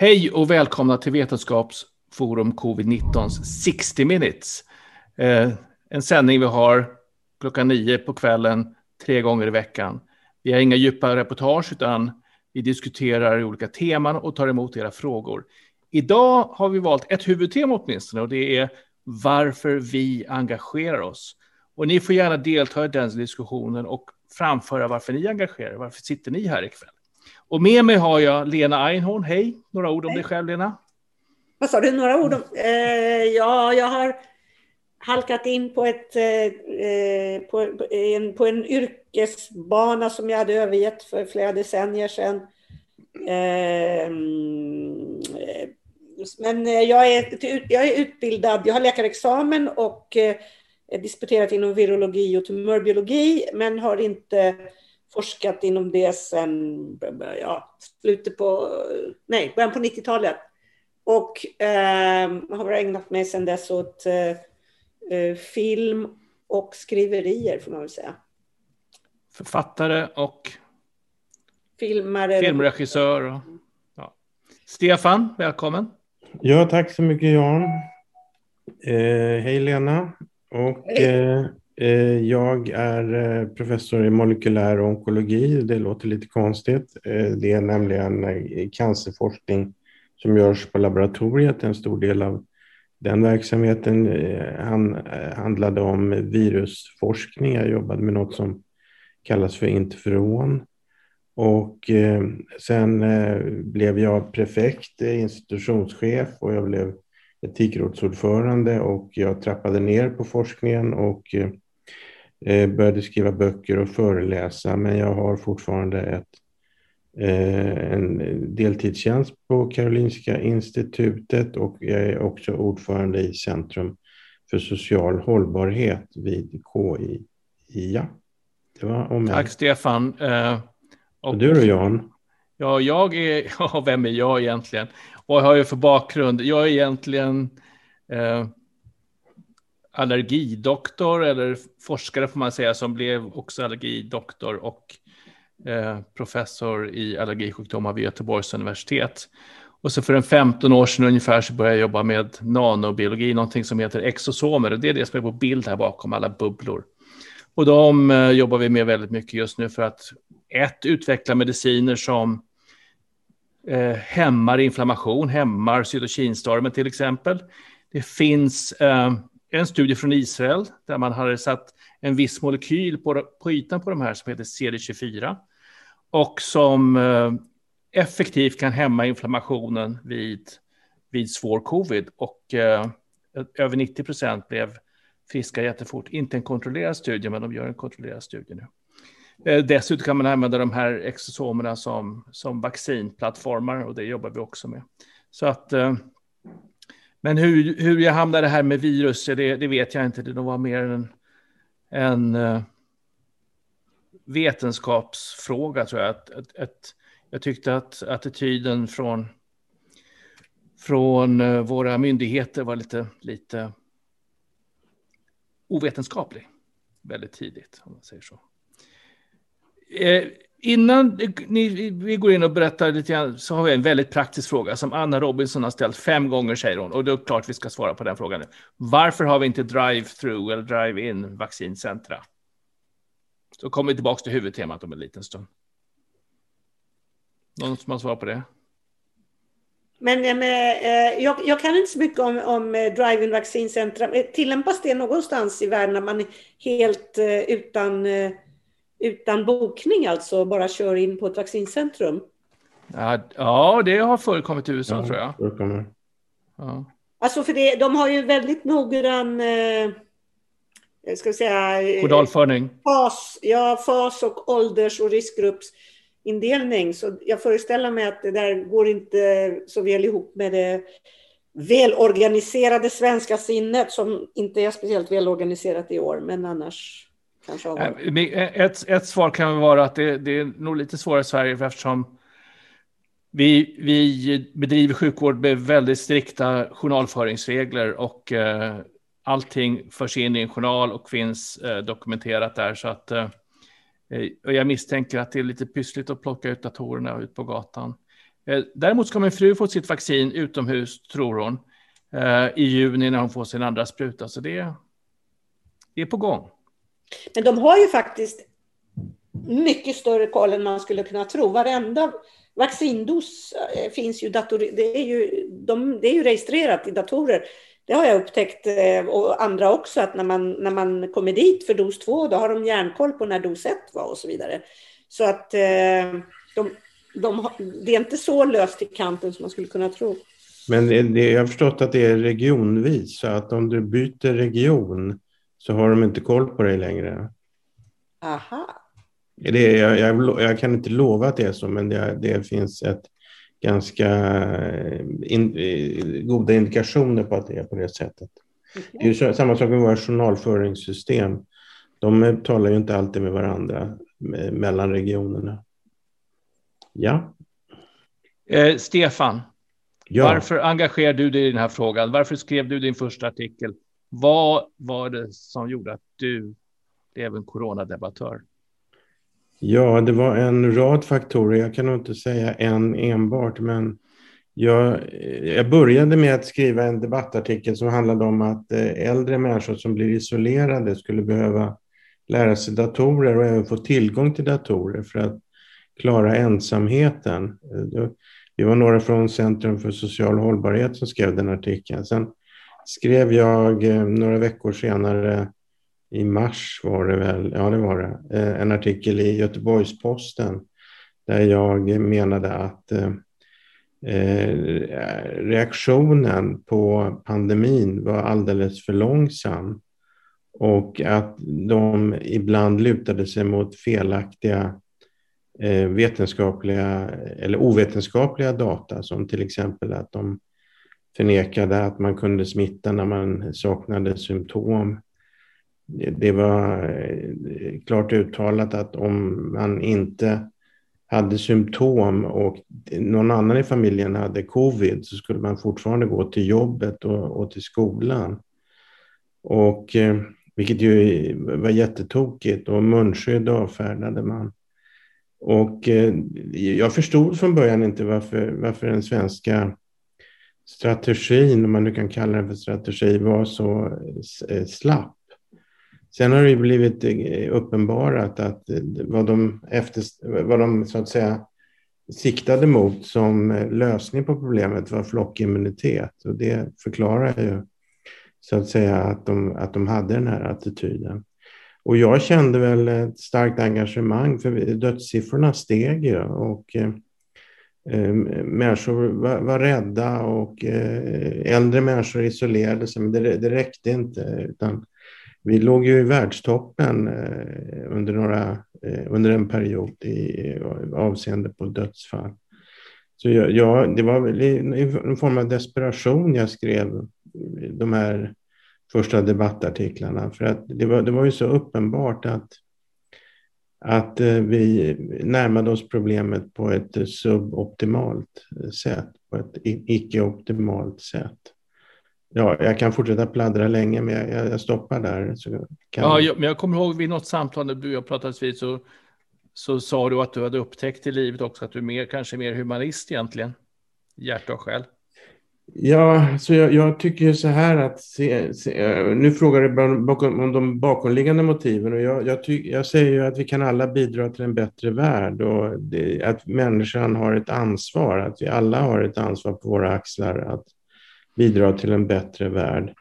Hej och välkomna till Vetenskapsforum Covid-19 60 minutes. Eh, en sändning vi har klockan nio på kvällen, tre gånger i veckan. Vi har inga djupa reportage utan vi diskuterar olika teman och tar emot era frågor. Idag har vi valt ett huvudtema åtminstone och det är varför vi engagerar oss. Och ni får gärna delta i den diskussionen och framföra varför ni engagerar er. Varför sitter ni här ikväll? Och med mig har jag Lena Einhorn. Hej, några ord om Hej. dig själv Lena. Vad sa du, några ord om? Eh, ja, jag har halkat in på, ett, eh, på, en, på en yrkesbana som jag hade övergett för flera decennier sedan. Eh, men jag är, jag är utbildad, jag har läkarexamen och eh, disputerat inom virologi och tumörbiologi, men har inte forskat inom det sedan ja, slutet på, nej, början på 90-talet. Och eh, har ägnat mig sedan dess åt eh, eh, film och skriverier, får man väl säga. Författare och Filmare. filmregissör. Och, ja. Stefan, välkommen. Ja, tack så mycket Jan. Eh, hej Lena. Och hej. Eh, jag är eh, professor i molekylär onkologi. Det låter lite konstigt. Eh, det är nämligen cancerforskning som görs på laboratoriet. En stor del av den verksamheten handlade om virusforskning. Jag jobbade med något som kallas för interferon. Och sen blev jag prefekt, institutionschef och jag blev etikrådsordförande och jag trappade ner på forskningen och började skriva böcker och föreläsa, men jag har fortfarande ett, eh, en deltidstjänst på Karolinska institutet och jag är också ordförande i Centrum för social hållbarhet vid KI. Det var om Tack Stefan. Eh, och, du då Jan? Ja, jag är, ja, vem är jag egentligen? Vad har jag för bakgrund? Jag är egentligen eh, allergidoktor eller forskare får man säga som blev också allergidoktor och eh, professor i allergisjukdomar vid Göteborgs universitet. Och så för en 15 år sedan ungefär så började jag jobba med nanobiologi, någonting som heter exosomer. Och det är det som är på bild här bakom, alla bubblor. Och de eh, jobbar vi med väldigt mycket just nu för att ett, utveckla mediciner som eh, hämmar inflammation, hämmar cytokinstormen till exempel. Det finns eh, en studie från Israel där man hade satt en viss molekyl på, på ytan på de här som heter CD24 och som eh, effektivt kan hämma inflammationen vid, vid svår covid och eh, över 90 procent blev friska jättefort. Inte en kontrollerad studie, men de gör en kontrollerad studie nu. Eh, dessutom kan man använda de här exosomerna som, som vaccinplattformar och det jobbar vi också med. Så att eh, men hur, hur jag hamnade här med virus, det, det vet jag inte. Det var mer en, en eh, vetenskapsfråga, tror jag. Att, att, att, jag tyckte att attityden från, från eh, våra myndigheter var lite, lite ovetenskaplig väldigt tidigt, om man säger så. Eh, Innan ni, vi går in och berättar lite grann så har vi en väldigt praktisk fråga som Anna Robinson har ställt fem gånger säger hon och det är klart vi ska svara på den frågan nu. Varför har vi inte drive-through eller drive-in vaccincentra? Så kommer vi tillbaka till huvudtemat om en liten stund. Någon som har svar på det? Men, men eh, jag, jag, kan inte så mycket om, om eh, drive-in vaccincentra. Eh, tillämpas det någonstans i världen när man är helt utan utan bokning alltså bara kör in på ett vaccincentrum? Ja, ja det har förekommit i USA ja, tror jag. Förekommer. Ja. Alltså för det, de har ju väldigt noggrann eh, ska vi säga, eh, Kodalföring. Fas, ja, fas och ålders och riskgruppsindelning. Så jag föreställer mig att det där går inte så väl ihop med det välorganiserade svenska sinnet som inte är speciellt välorganiserat i år, men annars Eh, ett, ett svar kan vara att det, det, är nog lite svårare i Sverige eftersom vi, vi bedriver sjukvård med väldigt strikta journalföringsregler och eh, allting förs in i en journal och finns eh, dokumenterat där. Så att, eh, jag misstänker att det är lite pyssligt att plocka ut datorerna ut på gatan. Eh, däremot ska min fru få sitt vaccin utomhus, tror hon, eh, i juni när hon får sin andra spruta. Så det, det är på gång. Men de har ju faktiskt mycket större koll än man skulle kunna tro. Varenda vaccindos eh, finns ju, dator, det är ju, de, det är ju registrerat i datorer. Det har jag upptäckt, eh, och andra också, att när man, när man kommer dit för dos två, då har de järnkoll på när dos ett var och så vidare. Så att eh, de, de, det är inte så löst i kanten som man skulle kunna tro. Men det, jag har förstått att det är regionvis, så att om du byter region så har de inte koll på dig längre. Aha. Det, jag, jag, jag kan inte lova att det är så, men det, det finns ett ganska in, goda indikationer på att det är på det sättet. Det är ju samma sak med våra journalföringssystem. De talar ju inte alltid med varandra mellan regionerna. Ja. Eh, Stefan, ja. varför engagerar du dig i den här frågan? Varför skrev du din första artikel? Vad var det som gjorde att du blev en coronadebattör? Ja, det var en rad faktorer. Jag kan nog inte säga en enbart, men jag, jag började med att skriva en debattartikel som handlade om att eh, äldre människor som blir isolerade skulle behöva lära sig datorer och även få tillgång till datorer för att klara ensamheten. Eh, Vi var några från Centrum för social hållbarhet som skrev den artikeln. Sen skrev jag eh, några veckor senare, i mars var det väl, ja det var det, eh, en artikel i Göteborgs-Posten där jag menade att eh, eh, reaktionen på pandemin var alldeles för långsam och att de ibland lutade sig mot felaktiga Eh, vetenskapliga eller ovetenskapliga data som till exempel att de förnekade att man kunde smitta när man saknade symptom. Det var eh, klart uttalat att om man inte hade symptom och någon annan i familjen hade covid så skulle man fortfarande gå till jobbet och, och till skolan. Och, eh, vilket ju var jättetokigt och munskydd avfärdade man. Och eh, jag förstod från början inte varför, varför den svenska strategin, om man nu kan kalla den för strategi, var så eh, slapp. Sen har det blivit eh, uppenbarat att eh, vad de, efter, vad de så att säga siktade mot som lösning på problemet var flockimmunitet. Och det förklarar ju så att säga att de, att de hade den här attityden. Och jag kände väl ett starkt engagemang för dödssiffrorna steg ju och eh, Eh, människor var, var, rädda och eh, äldre människor isolerade sig, men det, det räckte inte. Utan vi låg ju i världstoppen eh, under, några, under en period i, avseende på dödsfall. Så jag, jag, det var väl en form av desperation jag skrev de här första debattartiklarna. För att det var, det var ju så uppenbart att, att eh, vi närmade oss problemet på ett suboptimalt sätt, på ett icke-optimalt sätt. Ja, jag kan fortsätta pladdra länge, men jag, jag stoppar där. ja, jag, men jag kommer ihåg vid något samtal när du och jag pratades vid så, så sa du att du hade upptäckt i livet också att du är mer, kanske mer humanist egentligen, hjärta och själ. Ja, så jag, jag, tycker så här att, se, se, nu frågar du bakom, om de bakomliggande motiven och jag, jag, ty, jag, säger ju att vi kan alla bidra till en bättre värld och det, att människan har ett ansvar, att vi alla har ett ansvar på våra axlar att bidra till en bättre värld.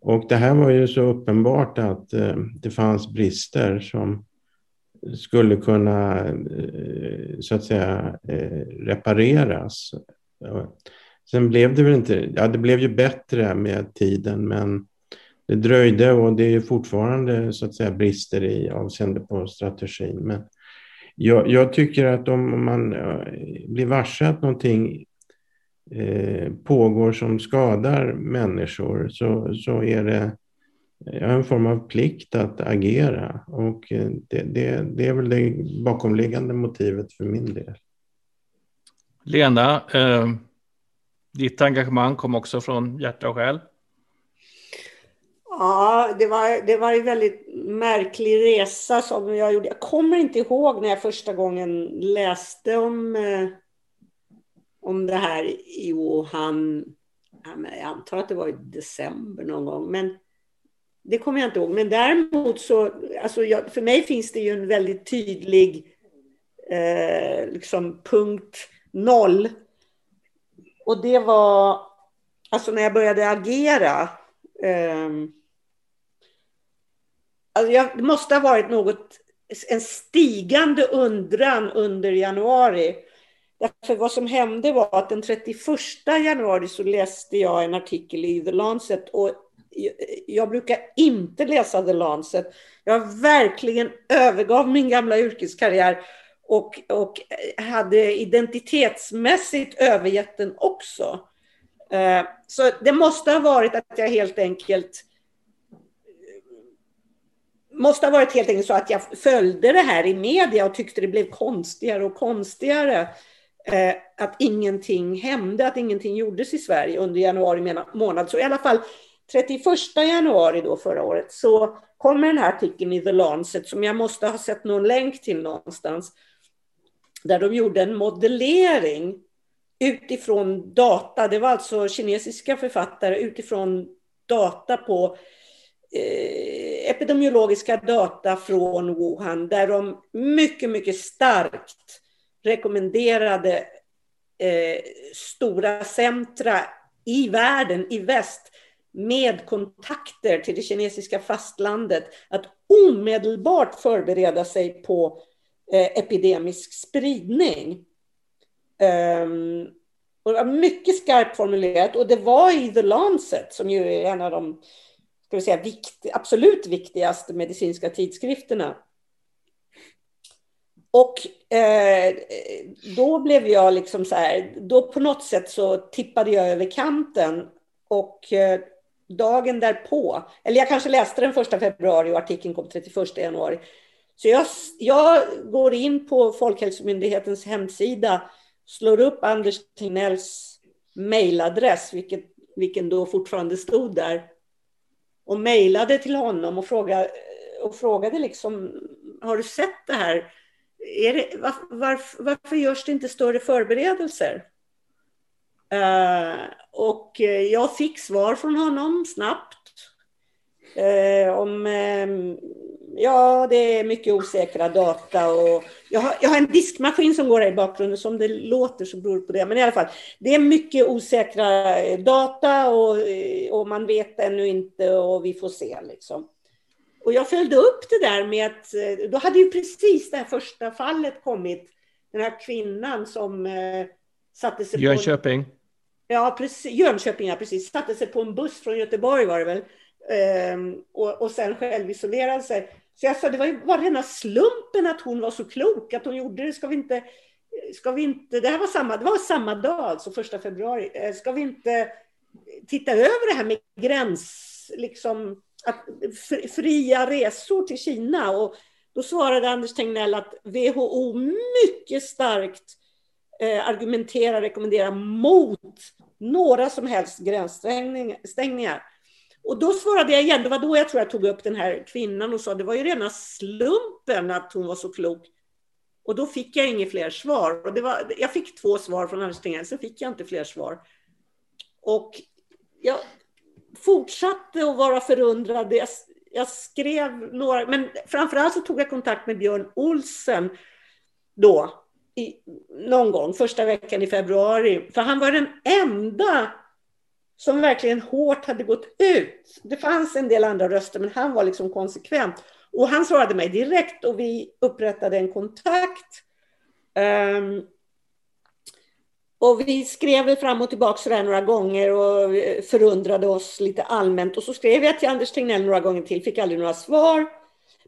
Och det här var ju så uppenbart att eh, det fanns brister som skulle kunna eh, så att säga eh, repareras. Sen blev det väl inte, ja det blev ju bättre med tiden men det dröjde och det är ju fortfarande så att säga brister i avseende på strategin. Men jag, jag tycker att om man eh, blir varse att någonting eh, pågår som skadar människor så, så är det eh, en form av plikt att agera och eh, det, det, det är väl det bakomliggande motivet för min del. Lena, eh ditt engagemang kom också från hjärta och själ. Ja, det var, det var en väldigt märklig resa som jag gjorde. Jag kommer inte ihåg när jag första gången läste om, eh, om det här i Wuhan. Jag antar att det var i december någon gång, men det kommer jag inte ihåg. Men däremot så, alltså jag, för mig finns det ju en väldigt tydlig eh, liksom punkt noll. Och det var alltså när jag började agera. Eh, alltså jag, det måste ha varit något, en stigande undran under januari. Därför vad som hände var att den 31 januari så läste jag en artikel i The Lancet och jag brukar inte läsa The Lancet. Jag verkligen övergav min gamla yrkeskarriär och, och eh, hade identitetsmässigt övergett den också. Eh, så det måste ha varit att jag helt enkelt eh, måste ha varit helt enkelt så att jag följde det här i media och tyckte det blev konstigare och konstigare. Eh, att ingenting hände, att ingenting gjordes i Sverige under januari månad. Så i alla fall 31 januari då förra året så kommer den här artikeln i The Lancet som jag måste ha sett någon länk till någonstans. Där de gjorde en modellering utifrån data. Det var alltså kinesiska författare utifrån data på eh, epidemiologiska data från Wuhan där de mycket, mycket starkt rekommenderade eh, stora centra i världen, i väst, med kontakter till det kinesiska fastlandet att omedelbart förbereda sig på eh, Eh, epidemisk spridning. Ehm, och det var mycket skarpt formulerat och det var i The Lancet som ju är en av de ska vi säga, vikt, absolut viktigaste medicinska tidskrifterna. Och eh, då blev jag liksom så här, då på något sätt så tippade jag över kanten och eh, dagen därpå, eller jag kanske läste den första februari och artikeln kom 31 januari. Så jag, jag går in på Folkhälsomyndighetens hemsida, slår upp Anders Tegnells mejladress, vilket, vilken då fortfarande stod där, och mejlade till honom och frågade, och frågade liksom, har du sett det här? Är det, var, varför, varför görs det inte större förberedelser? Uh, och jag fick svar från honom snabbt. Uh, om, uh, ja, det är mycket osäkra data och jag har, jag har, en diskmaskin som går här i bakgrunden, så om det låter så beror det på det. Men i alla fall, det är mycket osäkra data och, och man vet ännu inte och vi får se liksom. Och jag följde upp det där med att, då hade ju precis det här första fallet kommit, den här kvinnan som satte sig Jönköping. på... Ja, precis, Jönköping, ja, precis. Satte sig på en buss från Göteborg var det väl. Ehm, och, och sen självisolerade sig. Så jag sa, det var ju bara rena slumpen att hon var så klok, att hon gjorde det. Ska vi inte, ska vi inte, det här var samma, det var samma dag, alltså första februari. Eh, ska vi inte titta över det här med gräns, liksom, att, fria resor till Kina? Och då svarade Anders Tegnell att WHO mycket starkt eh, argumenterar, rekommenderar mot några som helst gränsstängningar. Och då svarade jag igen, det var då jag tror jag tog upp den här kvinnan och sa det var ju rena slumpen att hon var så klok. Och då fick jag inga fler svar. Och det var, jag fick två svar från Anders Tegnell, sen fick jag inte fler svar. Och jag fortsatte att vara förundrad. Jag, jag skrev några, men framförallt så tog jag kontakt med Björn Olsen då, i, någon gång, första veckan i februari. För han var den enda som verkligen hårt hade gått ut. Det fanns en del andra röster, men han var liksom konsekvent. Och han svarade mig direkt och vi upprättade en kontakt. Um, och vi skrev fram och tillbaka sådär några gånger och förundrade oss lite allmänt. Och så skrev jag till Anders Tegnell några gånger till, fick aldrig några svar.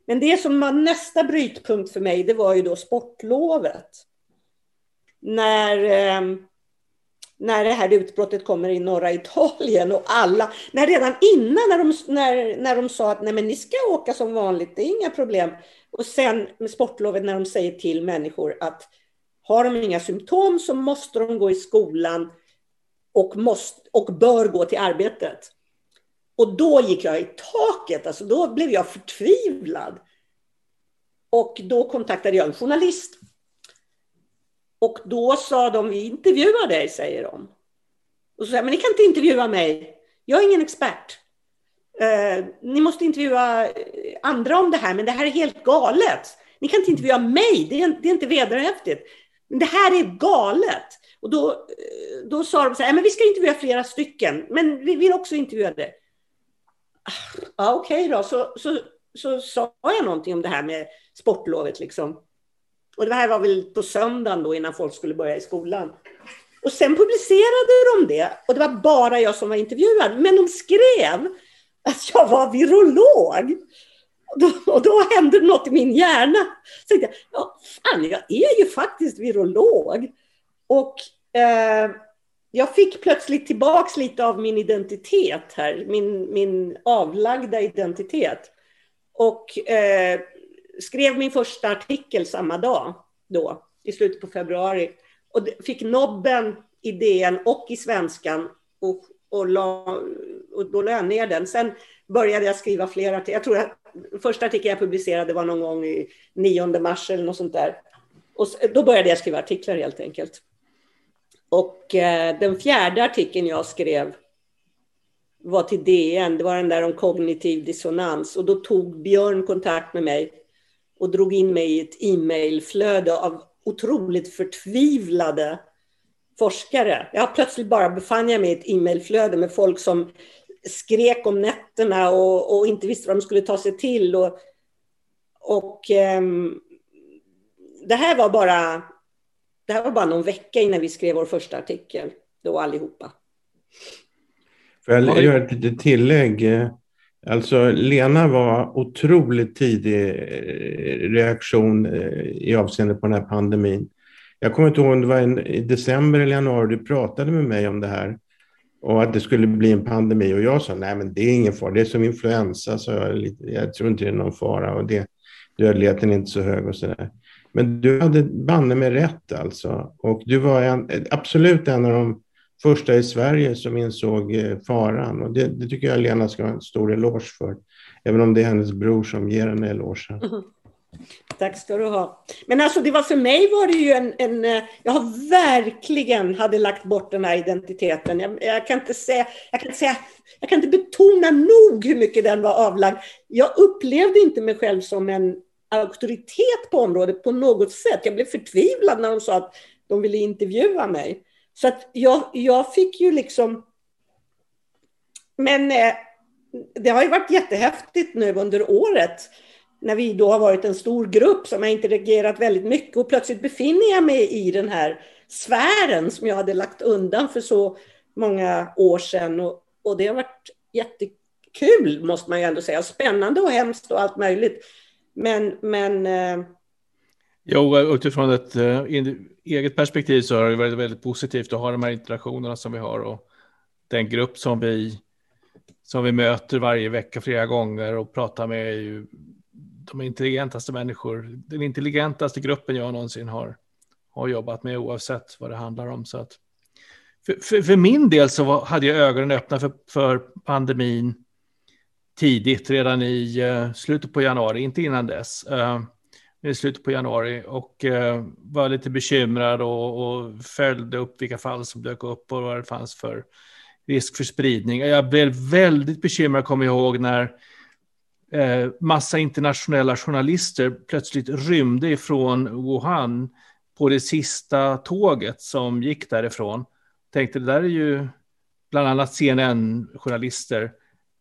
Men det som var nästa brytpunkt för mig, det var ju då sportlovet när, um, när det här utbrottet kommer i norra Italien och alla, när redan innan när de, när, när de sa att nej men ni ska åka som vanligt, det är inga problem. Och sen med sportlovet när de säger till människor att har de inga symptom så måste de gå i skolan och, måste, och bör gå till arbetet. Och då gick jag i taket, alltså då blev jag förtvivlad. Och då kontaktade jag en journalist och då sa de, vi intervjuar dig, säger de. Och så sa jag, men ni kan inte intervjua mig. Jag är ingen expert. Eh, ni måste intervjua eh, andra om det här, men det här är helt galet. Ni kan inte intervjua mig, det är, det är inte vederhäftigt. Men det här är galet. Och då, eh, då sa de så här, men vi ska intervjua flera stycken, men vi vill också intervjua dig. Ja, okej okay då, så, så, så sa jag någonting om det här med sportlovet liksom. Och det här var väl på söndagen då innan folk skulle börja i skolan. Och sen publicerade de det och det var bara jag som var intervjuad. Men de skrev att jag var virolog. Och då, och då hände något i min hjärna. Så jag, ja, fan, jag är ju faktiskt virolog. Och eh, jag fick plötsligt tillbaks lite av min identitet här, min, min avlagda identitet. Och eh, skrev min första artikel samma dag, då, i slutet på februari. Och fick nobben i DN och i Svenskan. Och, och, la, och då la jag ner den. Sen började jag skriva fler artiklar. Jag tror att första artikeln jag publicerade var någon gång i 9 mars eller något sånt där. Och då började jag skriva artiklar helt enkelt. Och eh, den fjärde artikeln jag skrev var till DN. Det var den där om kognitiv dissonans. Och då tog Björn kontakt med mig och drog in mig i ett e-mailflöde av otroligt förtvivlade forskare. Jag plötsligt bara befann jag mig i ett e-mailflöde med folk som skrek om nätterna och, och, inte visste vad de skulle ta sig till. Och, och um, det här var bara det här var bara någon vecka innan vi skrev vår första artikel, då allihopa. Får jag göra ett litet tillägg? Alltså Lena var otroligt tidig eh, reaktion eh, i avseende på den här pandemin. Jag kommer inte ihåg om det var en, i december eller januari du pratade med mig om det här och att det skulle bli en pandemi och jag sa nej men det är ingen fara, det är som influensa så jag, jag tror inte det är någon fara och det, dödligheten är inte så hög och så där. Men du hade banne med rätt alltså och du var en, absolut en av de första i Sverige som insåg eh, faran. Och det, det, tycker jag Lena ska ha en stor eloge för. Även om det är hennes bror som ger henne elogen. Mm. Tack ska du ha. Men alltså det var för mig var det ju en, en eh, jag har verkligen hade lagt bort den här identiteten. Jag, jag, kan inte säga, jag kan inte säga, jag kan inte betona nog hur mycket den var avlagd. Jag upplevde inte mig själv som en auktoritet på området på något sätt. Jag blev förtvivlad när de sa att de ville intervjua mig. Så att jag, jag fick ju liksom... Men eh, det har ju varit jättehäftigt nu under året när vi då har varit en stor grupp som har interagerat väldigt mycket och plötsligt befinner jag mig i den här sfären som jag hade lagt undan för så många år sedan och, och det har varit jättekul måste man ju ändå säga. Spännande och hemskt och allt möjligt. Men, men eh, Jo, utifrån ett eh, eget perspektiv så har det varit väldigt positivt att ha de här interaktionerna som vi har och den grupp som vi, som vi möter varje vecka flera gånger och pratar med är ju de intelligentaste människor, den intelligentaste gruppen jag någonsin har, har jobbat med oavsett vad det handlar om. Så att, för, för, för min del så var, hade jag ögonen öppna för, för pandemin tidigt, redan i uh, slutet på januari, inte innan dess. Uh, i slutet på januari och eh, var lite bekymrad och, och följde upp vilka fall som dök upp och vad det fanns för risk för spridning. Jag blev väldigt bekymrad, kommer jag ihåg, när eh, massa internationella journalister plötsligt rymde ifrån Wuhan på det sista tåget som gick därifrån. Tänkte det där är ju bland annat CNN-journalister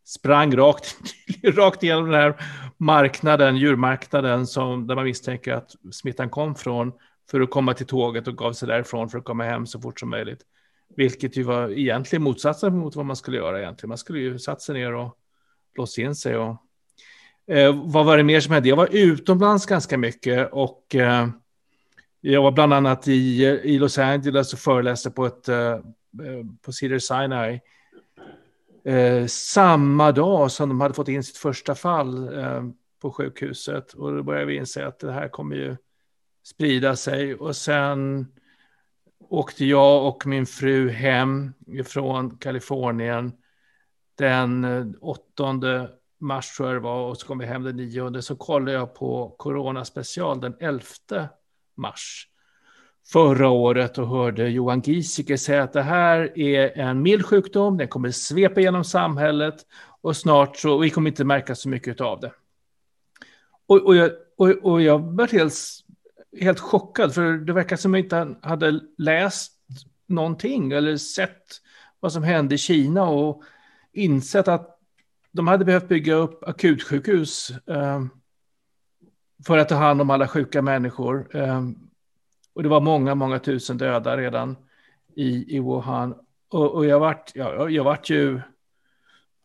sprang rakt, rakt igenom den här marknaden, djurmarknaden, som, där man misstänker att smittan kom från, för att komma till tåget och gav sig därifrån för att komma hem så fort som möjligt. Vilket ju var egentligen motsatsen mot vad man skulle göra egentligen. Man skulle ju satt sig ner och låsa in sig. Och, eh, vad var det mer som hände? Jag var utomlands ganska mycket och eh, jag var bland annat i, eh, i Los Angeles och föreläste på, ett, eh, eh på Cedar Sinai eh, samma dag som de hade fått in sitt första fall eh, på sjukhuset. Och då började vi inse att det här kommer ju sprida sig. Och sen åkte jag och min fru hem från Kalifornien den eh, 8 mars tror jag det var och så kom vi hem den 9 så kollade jag på Corona special den 11 mars förra året och hörde Johan Giesecke säga att det här är en mild sjukdom, den kommer svepa genom samhället och snart så, och vi kommer inte märka så mycket av det. Och, och, jag, och, och jag var helt, helt chockad, för det verkar som att jag inte hade läst någonting eller sett vad som hände i Kina och insett att de hade behövt bygga upp akutsjukhus eh, för att ta hand om alla sjuka människor. Eh, och det var många, många tusen döda redan i, i Wuhan. Och, och jag, vart, ja, jag vart ju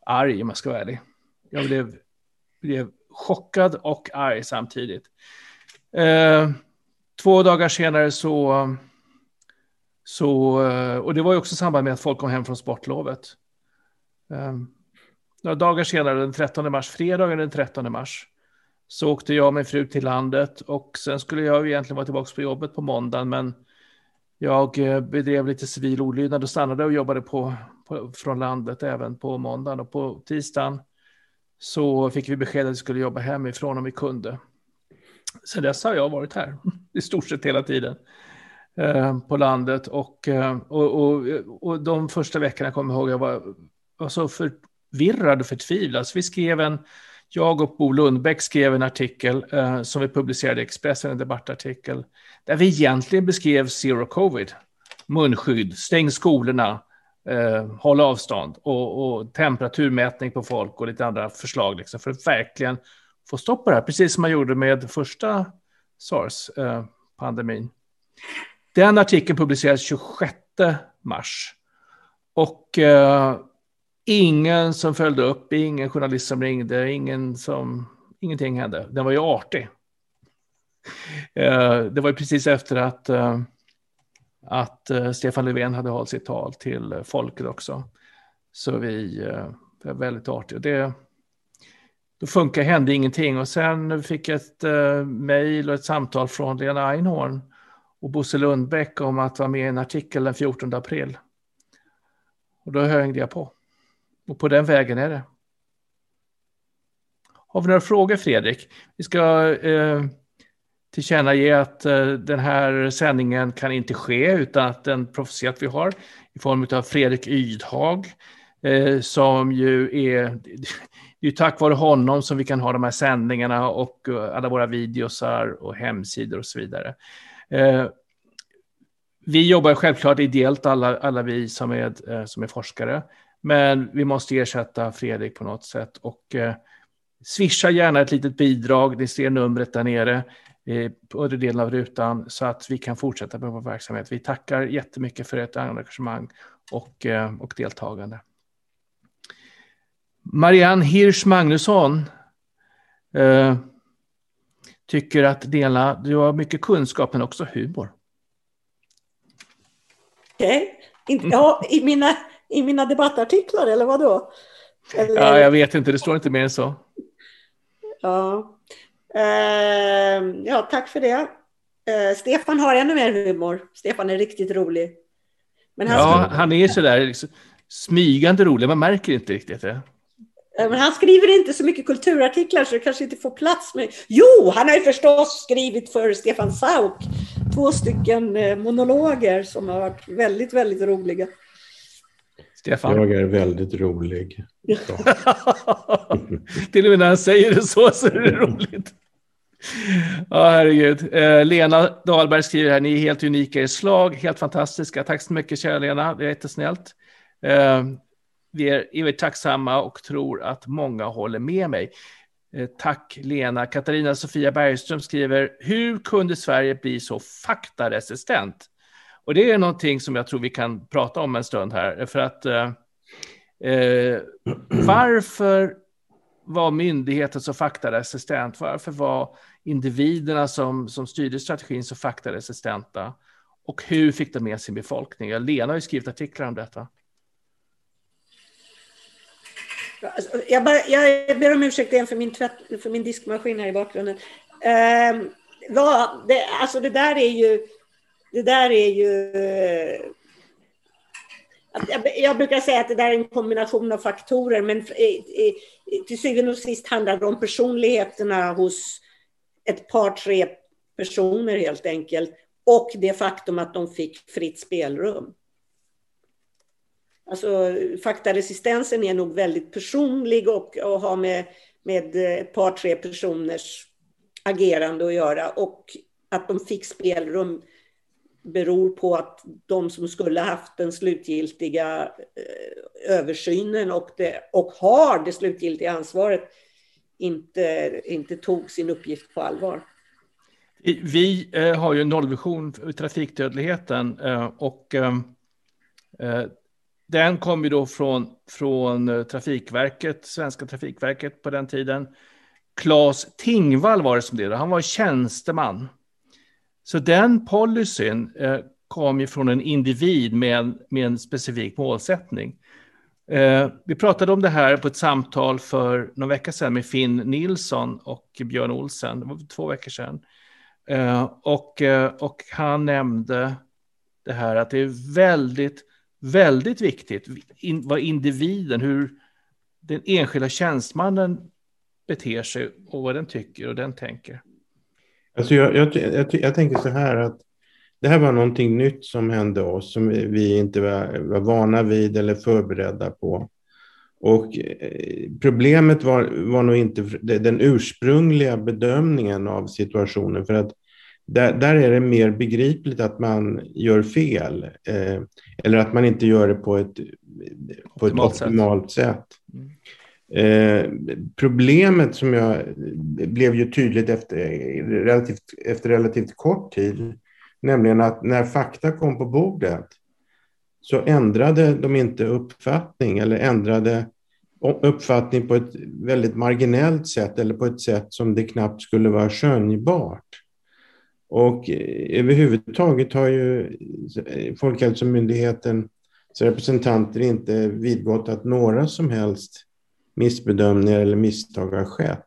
arg om jag ska vara ärlig. Jag blev, blev chockad och arg samtidigt. Eh, två dagar senare så, så, eh, och det var ju också i samband med att folk kom hem från sportlovet. Eh, några dagar senare, den 13 mars, fredagen den 13 mars, så åkte jag och min fru till landet och sen skulle jag egentligen vara tillbaka på jobbet på måndagen, men jag eh, bedrev lite civil olydnad och stannade och jobbade på, på, från landet även på måndagen och på tisdagen så fick vi besked att vi skulle jobba hemifrån om vi kunde. Sen dess har jag varit här i stort sett hela tiden eh, på landet och, eh, och, och, och de första veckorna kommer jag ihåg jag var, var så förvirrad och förtvivlad. Så vi skrev en, jag och Bo Lundbäck skrev en artikel eh, som vi publicerade i Expressen, en debattartikel, där vi egentligen beskrev zero covid, munskydd, stäng skolorna, eh, håll avstånd och, och, temperaturmätning på folk och lite andra förslag liksom, för att verkligen få stopp på det här, precis som man gjorde med första sars-pandemin. Eh, Den artikeln publicerades 26 mars och eh, ingen som följde upp, ingen journalist som ringde, ingen som, ingenting hände. Den var ju artig. Eh, det var ju precis efter att eh, att eh, Stefan Löfven hade hållit sitt tal till folket också. Så vi var väldigt artiga. Det, då funkar, hände ingenting och sen fick jag ett mejl och ett samtal från Lena Einhorn och Bosse Lundbäck om att vara med i en artikel den 14 april. Och då hängde jag på. Och på den vägen är det. Har vi några frågor Fredrik? Vi ska eh, tillkännage att eh, den här sändningen kan inte ske utan att den profetiat vi har i form av Fredrik Ydhag eh, som ju är, det är tack vare honom som vi kan ha de här sändningarna och eh, alla våra videosar och hemsidor och så vidare. Eh, vi jobbar självklart ideellt alla, alla vi som är, eh, som är forskare, men vi måste ersätta Fredrik på något sätt och eh, swisha gärna ett litet bidrag, ni ser numret där nere eh, på övre delen av rutan så att vi kan fortsätta med vår verksamhet. Vi tackar jättemycket för ert engagemang och, eh, och deltagande. Marianne Hirsch Magnusson eh, tycker att Dela, du har mycket kunskap men också humor. Okej, okay. ja, i, mina, i mina debattartiklar eller vad då? Eller... Ja, jag vet inte, det står inte mer än så. Ja, Eh, ja, tack för det. Eh, Stefan har ännu mer humor. Stefan är riktigt rolig. Men han ja, han är sådär liksom, smygande rolig. Man märker inte riktigt det. Eh, men han skriver inte så mycket kulturartiklar så det kanske inte får plats med. Jo, han har ju förstås skrivit för Stefan Sauk två stycken eh, monologer som har varit väldigt, väldigt roliga. Stefan? Jag är väldigt rolig. Till och med när han säger det så, så är det roligt. Ja, herregud. Eh, Lena Dahlberg skriver här, ni är helt unika i slag, helt fantastiska. Tack så mycket, kära Lena, det är jättesnällt. Eh, vi är evigt tacksamma och tror att många håller med mig. Eh, tack Lena. Katarina Sofia Bergström skriver, hur kunde Sverige bli så faktaresistent? Och det är någonting som jag tror vi kan prata om en stund här, för att eh, eh, varför var myndigheten så faktaresistent? Varför var individerna som, som styrde strategin så faktaresistenta? Och hur fick de med sin befolkning? Lena har ju skrivit artiklar om detta. Alltså, jag, bara, jag ber om ursäkt igen för min, tvätt, för min diskmaskin här i bakgrunden. Eh, vad, det, alltså det där är ju... Det där är ju eh, jag brukar säga att det där är en kombination av faktorer, men eh, eh, till syvende och sist handlar det om personligheterna hos ett par, tre personer helt enkelt. och det faktum att de fick fritt spelrum. Alltså faktaresistensen är nog väldigt personlig och, och har med, med ett par, tre personers agerande att göra och att de fick spelrum beror på att de som skulle haft den slutgiltiga eh, översynen och, det, och har det slutgiltiga ansvaret inte, inte tog sin uppgift på allvar. Vi eh, har ju en nollvision för trafikdödligheten eh, och den kom ju då från, från Trafikverket, Svenska Trafikverket på den tiden. Claes Tingvall var det som det, han var tjänsteman. Så den policyn eh, kom ju från en individ med, med en specifik målsättning. Eh, vi pratade om det här på ett samtal för någon vecka sedan med Finn Nilsson och Björn Olsen, det var två veckor sedan. Eh, och, eh, och han nämnde det här att det är väldigt, väldigt viktigt in, vad individen, hur den enskilda tjänstemannen beter sig och vad den tycker och den tänker. Alltså jag, jag, jag, jag, tänker så här att det här var någonting nytt som hände oss som vi inte var, var vana vid eller förberedda på. Och eh, problemet var, var nog inte den ursprungliga bedömningen av situationen för att där, där är det mer begripligt att man gör fel eh, eller att man inte gör det på ett, på optimalt ett optimalt sätt. sätt. Eh, problemet som jag eh, blev ju tydligt efter relativt, efter relativt kort tid, nämligen att när fakta kom på bordet så ändrade de inte uppfattning eller ändrade uppfattning på ett väldigt marginellt sätt eller på ett sätt som det knappt skulle vara skönjbart. Och eh, överhuvudtaget har ju eh, Folkhälsomyndighetens representanter inte vidgått att några som helst missbedömningar eller misstag har skett.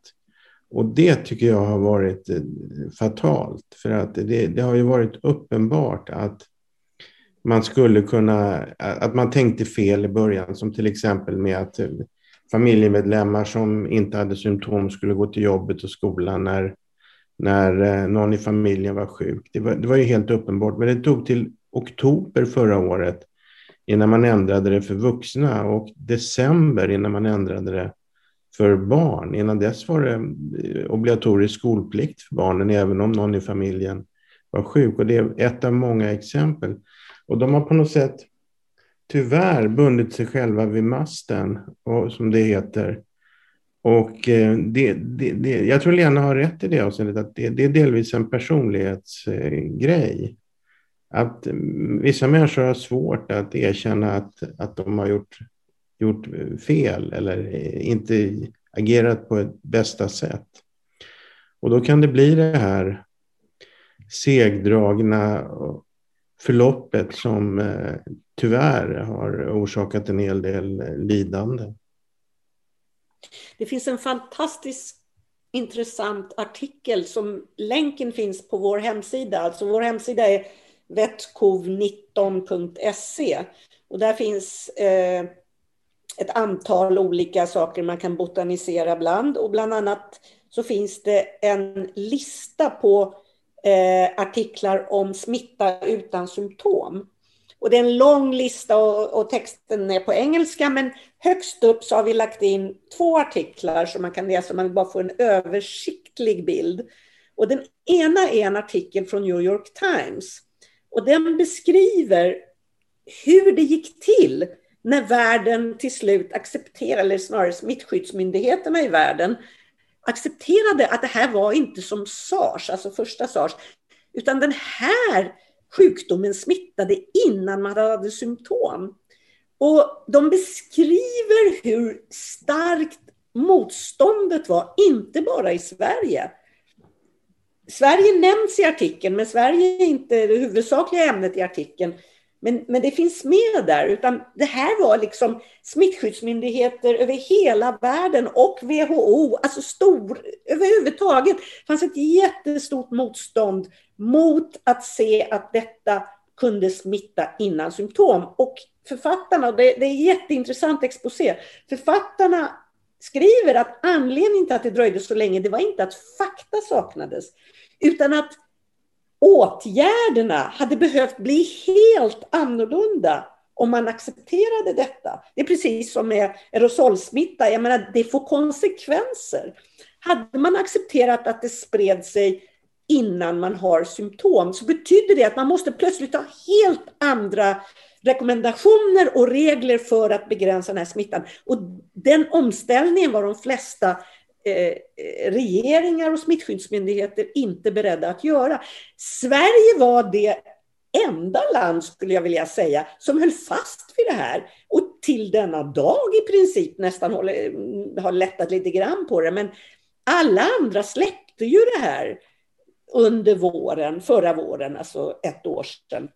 Och det tycker jag har varit eh, fatalt, för att det, det har ju varit uppenbart att man skulle kunna, att man tänkte fel i början, som till exempel med att eh, familjemedlemmar som inte hade symptom skulle gå till jobbet och skolan när, när eh, någon i familjen var sjuk. Det var, det var ju helt uppenbart, men det tog till oktober förra året innan man ändrade det för vuxna och december innan man ändrade det för barn. Innan dess var det eh, obligatorisk skolplikt för barnen även om någon i familjen var sjuk. Och det är ett av många exempel. Och de har på något sätt tyvärr bundit sig själva vid masten, och, som det heter. Och eh, det, det, det, jag tror Lena har rätt i det avseendet att det, det är delvis en personlighetsgrej att mm, vissa människor har svårt att erkänna att, att de har gjort, gjort fel eller eh, inte agerat på ett bästa sätt. Och då kan det bli det här segdragna förloppet som eh, tyvärr har orsakat en hel del lidande. Det finns en fantastisk intressant artikel som länken finns på vår hemsida. Alltså vår hemsida är vettkov19.se. Och där finns eh, ett antal olika saker man kan botanisera bland. Och bland annat så finns det en lista på eh, artiklar om smitta utan symptom. Och det är en lång lista och, och, texten är på engelska, men högst upp så har vi lagt in två artiklar som man kan läsa om man bara får en översiktlig bild. Och den ena är en artikel från New York Times och den beskriver hur det gick till när världen till slut accepterade, eller snarare smittskyddsmyndigheterna i världen, accepterade att det här var inte som sars, alltså första sars, utan den här sjukdomen smittade innan man hade symptom. Och de beskriver hur starkt motståndet var, inte bara i Sverige, Sverige nämns i artikeln, men Sverige är inte det huvudsakliga ämnet i artikeln. Men, men det finns med där, utan det här var liksom smittskyddsmyndigheter över hela världen och WHO, alltså stor, överhuvudtaget fanns ett jättestort motstånd mot att se att detta kunde smitta innan symptom. Och författarna, det, det är jätteintressant exposé, författarna skriver att anledningen till att det dröjde så länge, det var inte att fakta saknades, utan att åtgärderna hade behövt bli helt annorlunda om man accepterade detta. Det är precis som med aerosolsmitta, jag menar det får konsekvenser. Hade man accepterat att det spred sig innan man har symptom så betyder det att man måste plötsligt ha helt andra rekommendationer och regler för att begränsa den här smittan. Och den omställningen var de flesta Eh, eh, regeringar och smittskyddsmyndigheter inte beredda att göra. Sverige var det enda land, skulle jag vilja säga, som höll fast vid det här. Och till denna dag i princip nästan håller, mm, har lättat lite grann på det. Men alla andra släppte ju det här under våren, förra våren, alltså ett år sedan.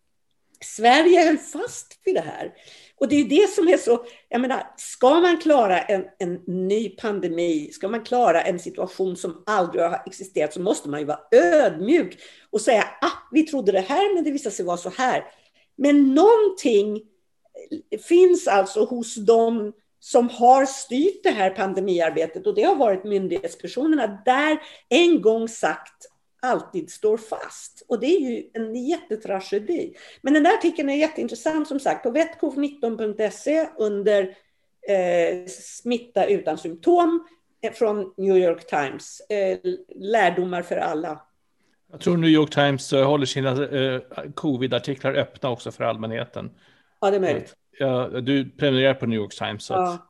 Sverige höll fast vid det här. Och det är det som är så, jag menar, ska man klara en, en ny pandemi, ska man klara en situation som aldrig har existerat, så måste man ju vara ödmjuk och säga, ah, vi trodde det här, men det visade sig vara så här. Men någonting eh, finns alltså hos dem som har styrt det här pandemiarbetet och det har varit myndighetspersonerna där en gång sagt alltid står fast. Och det är ju en jättetragedi. Men den där artikeln är jätteintressant som sagt på vetcov19.se under eh, smitta utan symptom eh, från New York Times. Eh, lärdomar för alla. Jag tror New York Times eh, håller sina eh, covid-artiklar öppna också för allmänheten. Ja, det är möjligt. Ja, du prenumererar på New York Times. Så ja. att,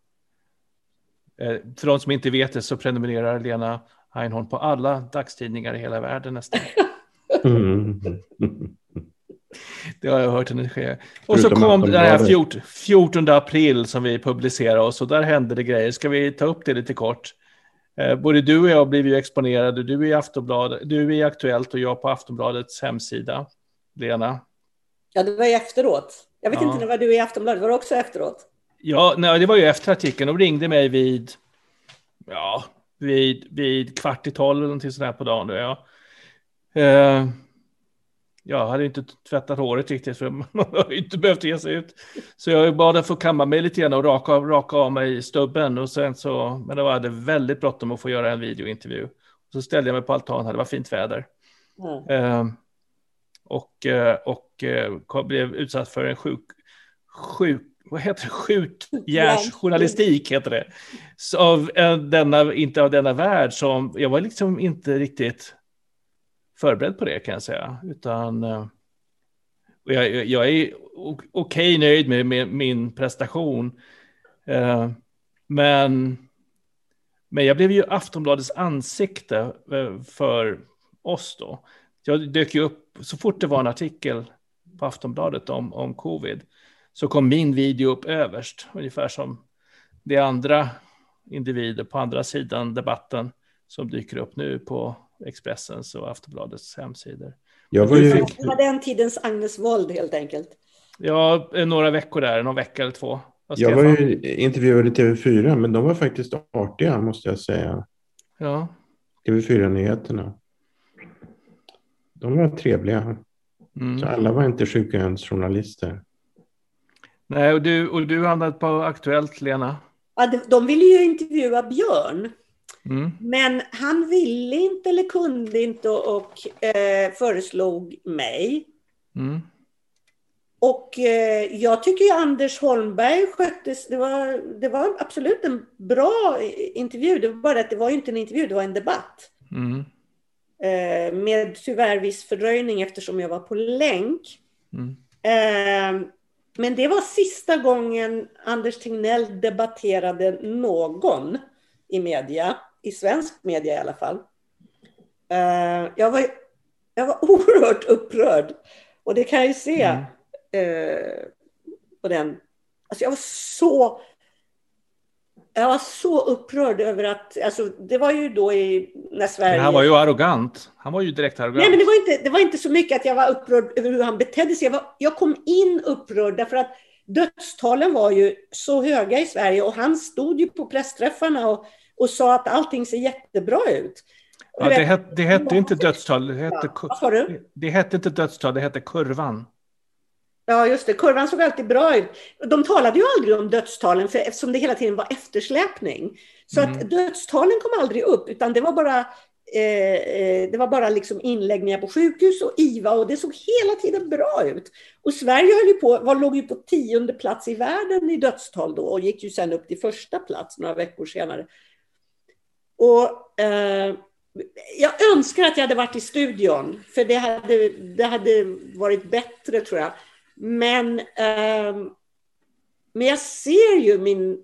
eh, för de som inte vet det så prenumererar Lena Einhorn på alla dagstidningar i hela världen nästan. Mm. Det har jag hört henne ske. Och så kom den här 14, 14 april som vi publicerade oss och där hände det grejer. Ska vi ta upp det lite kort? Eh, både du och jag blev ju exponerade. Du är i Aftonbladet, du är i Aktuellt och jag på Aftonbladets hemsida. Lena? Ja, det var ju efteråt. Jag vet ja. inte, var du i Aftonbladet? Var det också efteråt? Ja, nej, det var ju efter artikeln. De ringde mig vid, ja, vid, vid kvart i tolv eller någonting sådär på dagen. Då, ja. Eh, jag hade inte tvättat håret riktigt för man har inte behövt ge sig ut. Så jag bad att få kamma mig lite grann och raka raka av mig stubben. Och sen så, men då hade väldigt bråttom att få göra en videointervju. Så ställde jag mig på altanen, det var fint väder. Mm. Eh, och eh, och eh, blev utsatt för en sjuk, sjuk vad heter det, skjutjärnsjournalistik heter det. Så av denna, inte av denna värld som, jag var liksom inte riktigt förberedd på det kan jag säga. Utan eh, jag, jag är okej okay nöjd med, med, min prestation. Eh, men, men jag blev ju Aftonbladets ansikte eh, för oss då. Jag dök ju upp så fort det var en artikel på Aftonbladet om, om covid så kom min video upp överst, ungefär som det andra individer på andra sidan debatten som dyker upp nu på Expressens och Aftonbladets hemsidor. Jag var ju... Det var den tidens Agnes Wold helt enkelt. Ja, några veckor där, någon vecka eller två. Jag var ju intervjuad i TV4, men de var faktiskt artiga måste jag säga. Ja. TV4-nyheterna. De var trevliga. Mm. Så alla var inte sjukhemsjournalister. Nej, och du, och du hamnade på Aktuellt, Lena? Ja, de ville ju intervjua Björn. Mm. Men han ville inte eller kunde inte och, och eh, föreslog mig. Mm. Och eh, jag tycker Anders Holmberg sköttes, det var, det var absolut en bra intervju. Det var bara att det var inte en intervju, det var en debatt. Mm. Eh, med tyvärr viss fördröjning eftersom jag var på länk. Mm. Eh, men det var sista gången Anders Tegnell debatterade någon i media, i svensk media i alla fall. Uh, jag, var, jag var oerhört upprörd. Och det kan jag ju se mm. uh, på den. Alltså jag var så jag var så upprörd över att, alltså det var ju då i, när Sverige... Men han var ju arrogant. Han var ju direkt arrogant. Nej, men det var inte, det var inte så mycket att jag var upprörd över hur han betedde sig. Jag, var, jag kom in upprörd därför att dödstalen var ju så höga i Sverige och han stod ju på pressträffarna och, och sa att allting ser jättebra ut. Ja, det, het, det hette inte dödstal, det hette, det hette inte dödstal, det hette kurvan. Ja, just det. Kurvan såg alltid bra ut. De talade ju aldrig om dödstalen för eftersom det hela tiden var eftersläpning. Så mm. att dödstalen kom aldrig upp, utan det var bara eh, eh, det var bara liksom inläggningar på sjukhus och IVA och det såg hela tiden bra ut. Och Sverige höll ju på, var, låg ju på tionde plats i världen i dödstal då och gick ju sen upp till första plats några veckor senare. Och eh, jag önskar att jag hade varit i studion, för det hade, det hade varit bättre tror jag. Men, eh, men jag ser ju min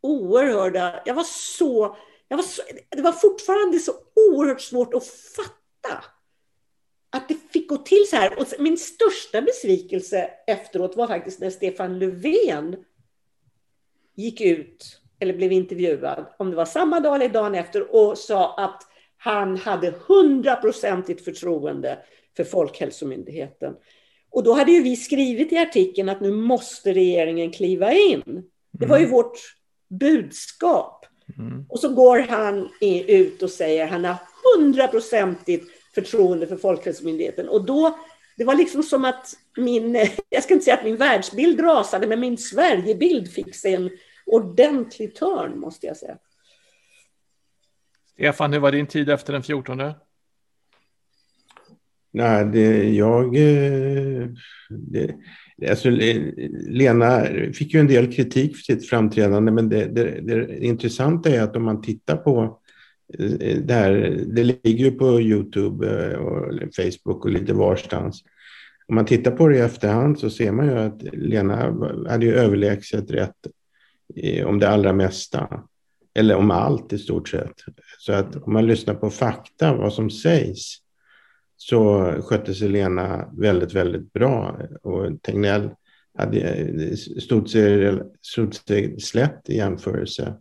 oerhörda... Jag var så, jag var så... Det var fortfarande så oerhört svårt att fatta att det fick gå till så här. Och min största besvikelse efteråt var faktiskt när Stefan Löfven gick ut, eller blev intervjuad, om det var samma dag eller dagen efter, och sa att han hade hundraprocentigt förtroende för Folkhälsomyndigheten. Och då hade ju vi skrivit i artikeln att nu måste regeringen kliva in. Det var ju mm. vårt budskap. Mm. Och så går han ut och säger att han har hundraprocentigt förtroende för Folkhälsomyndigheten. Och då, det var liksom som att min, jag ska inte säga att min världsbild rasade, men min Sverigebild fick sig en ordentlig törn, måste jag säga. Stefan, hur var din tid efter den 14? Nej, det, jag... Eh, det, alltså, eh, Lena fick ju en del kritik för sitt framträdande, men det, det, det intressanta är att om man tittar på eh, det här, det ligger ju på Youtube och Facebook och lite varstans. Om man tittar på det i efterhand så ser man ju att Lena hade ju överlägset rätt om det allra mesta. Eller om allt i stort sett. Så att om man lyssnar på fakta, vad som sägs, så skötte sig Lena väldigt, väldigt bra. Och Tegnell hade, stod, sig, stod sig slätt i jämförelse.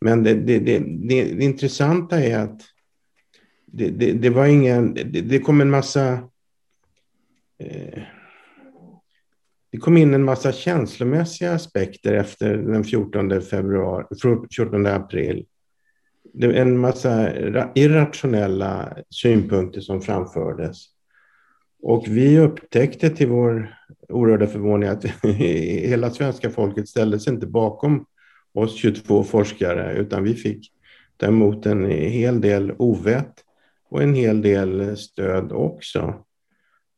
Men det, det, det, det intressanta är att det, det, var ingen... Det, kom en massa... Eh, det kom in en massa känslomässiga aspekter efter den 14 februari, 14 april det var en massa irrationella synpunkter som framfördes. Och vi upptäckte till vår oerhörda förvåning att hela svenska folket ställde sig inte bakom oss 22 forskare, utan vi fick ta emot en hel del ovett och en hel del stöd också.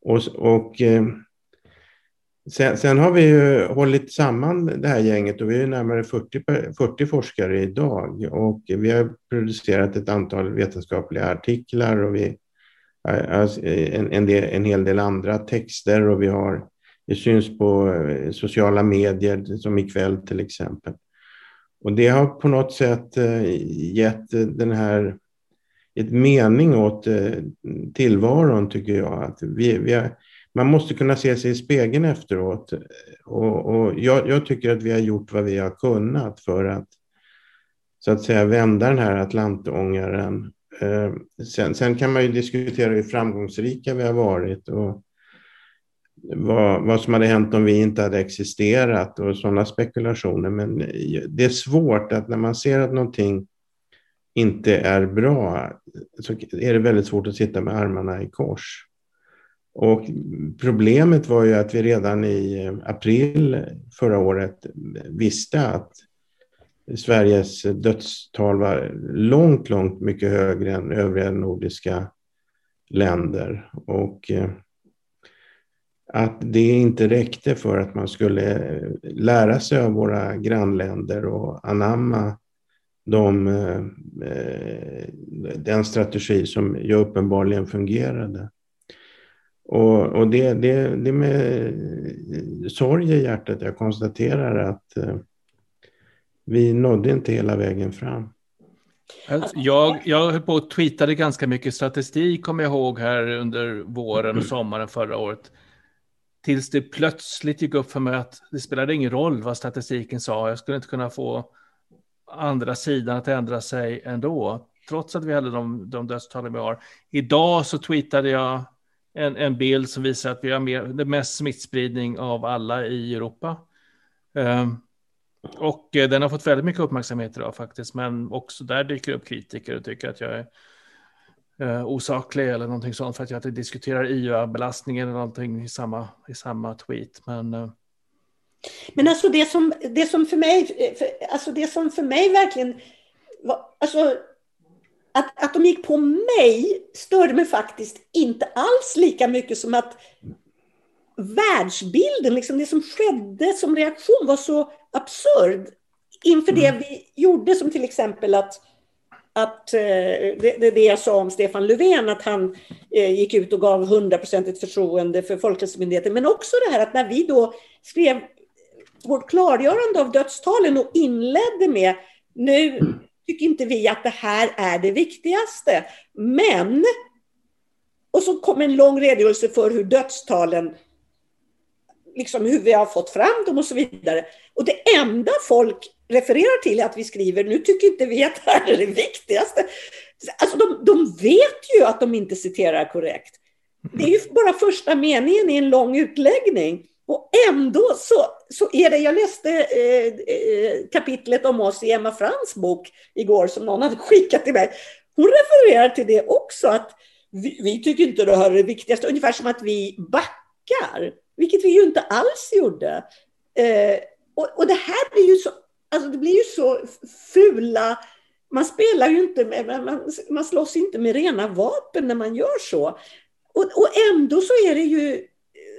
Och, och eh, Sen, sen, har vi ju hållit samman det här gänget och vi är närmare 40, 40 forskare idag och vi har producerat ett antal vetenskapliga artiklar och vi en, en, del, en hel del andra texter och vi har det syns på eh, sociala medier som ikväll till exempel. Och det har på något sätt eh, gett den här ett mening åt eh, tillvaron tycker jag. Att vi, vi har, man måste kunna se sig i spegeln efteråt. Och, och jag, jag, tycker att vi har gjort vad vi har kunnat för att så att säga vända den här Atlantångaren. Eh, sen, sen, kan man ju diskutera hur framgångsrika vi har varit och vad, vad som hade hänt om vi inte hade existerat och sådana spekulationer. Men det är svårt att när man ser att någonting inte är bra så är det väldigt svårt att sitta med armarna i kors. Och problemet var ju att vi redan i april förra året visste att Sveriges dödstal var långt, långt mycket högre än övriga nordiska länder. Och eh, att det inte räckte för att man skulle lära sig av våra grannländer och anamma de, eh, den strategi som ju uppenbarligen fungerade. Och, och det, det, det med sorg i hjärtat jag konstaterar att eh, vi nådde inte hela vägen fram. Alltså, jag, jag höll på och tweetade ganska mycket statistik, kommer jag ihåg, här under våren och sommaren förra året. Tills det plötsligt gick upp för mig att det spelade ingen roll vad statistiken sa. Jag skulle inte kunna få andra sidan att ändra sig ändå. Trots att vi hade de, de dödstalen vi har. Idag så tweetade jag en, en bild som visar att vi har mer, det mest smittspridning av alla i Europa. Um, och eh, den har fått väldigt mycket uppmärksamhet idag faktiskt, men också där dyker upp kritiker och tycker att jag är uh, osaklig eller någonting sånt för att jag inte diskuterar IUA-belastningen eller någonting i samma, i samma tweet. Men, uh... men alltså det som, det som för mig, för, alltså det som för mig verkligen var, alltså att, att de gick på mig störde mig faktiskt inte alls lika mycket som att världsbilden, liksom det som skedde som reaktion var så absurd inför det mm. vi gjorde, som till exempel att att eh, det, det, det jag sa om Stefan Löfven, att han eh, gick ut och gav hundraprocentigt förtroende för Folkhälsomyndigheten, men också det här att när vi då skrev vårt klargörande av dödstalen och inledde med nu tycker inte vi att det här är det viktigaste, men och så kom en lång redogörelse för hur dödstalen liksom hur vi har fått fram dem och så vidare. Och det enda folk refererar till är att vi skriver, nu tycker inte vi att det här är det viktigaste. Alltså de, de vet ju att de inte citerar korrekt. Det är ju bara första meningen i en lång utläggning. Och ändå så, så är det, jag läste eh, eh, kapitlet om oss i Emma Frans bok igår som någon hade skickat till mig. Hon refererar till det också, att vi, vi tycker inte det här är det viktigaste, ungefär som att vi backar, vilket vi ju inte alls gjorde. Eh, och, och det här blir ju så, alltså det blir ju så fula man spelar ju inte med, man, man slåss inte med rena vapen när man gör så. Och, och ändå så är det ju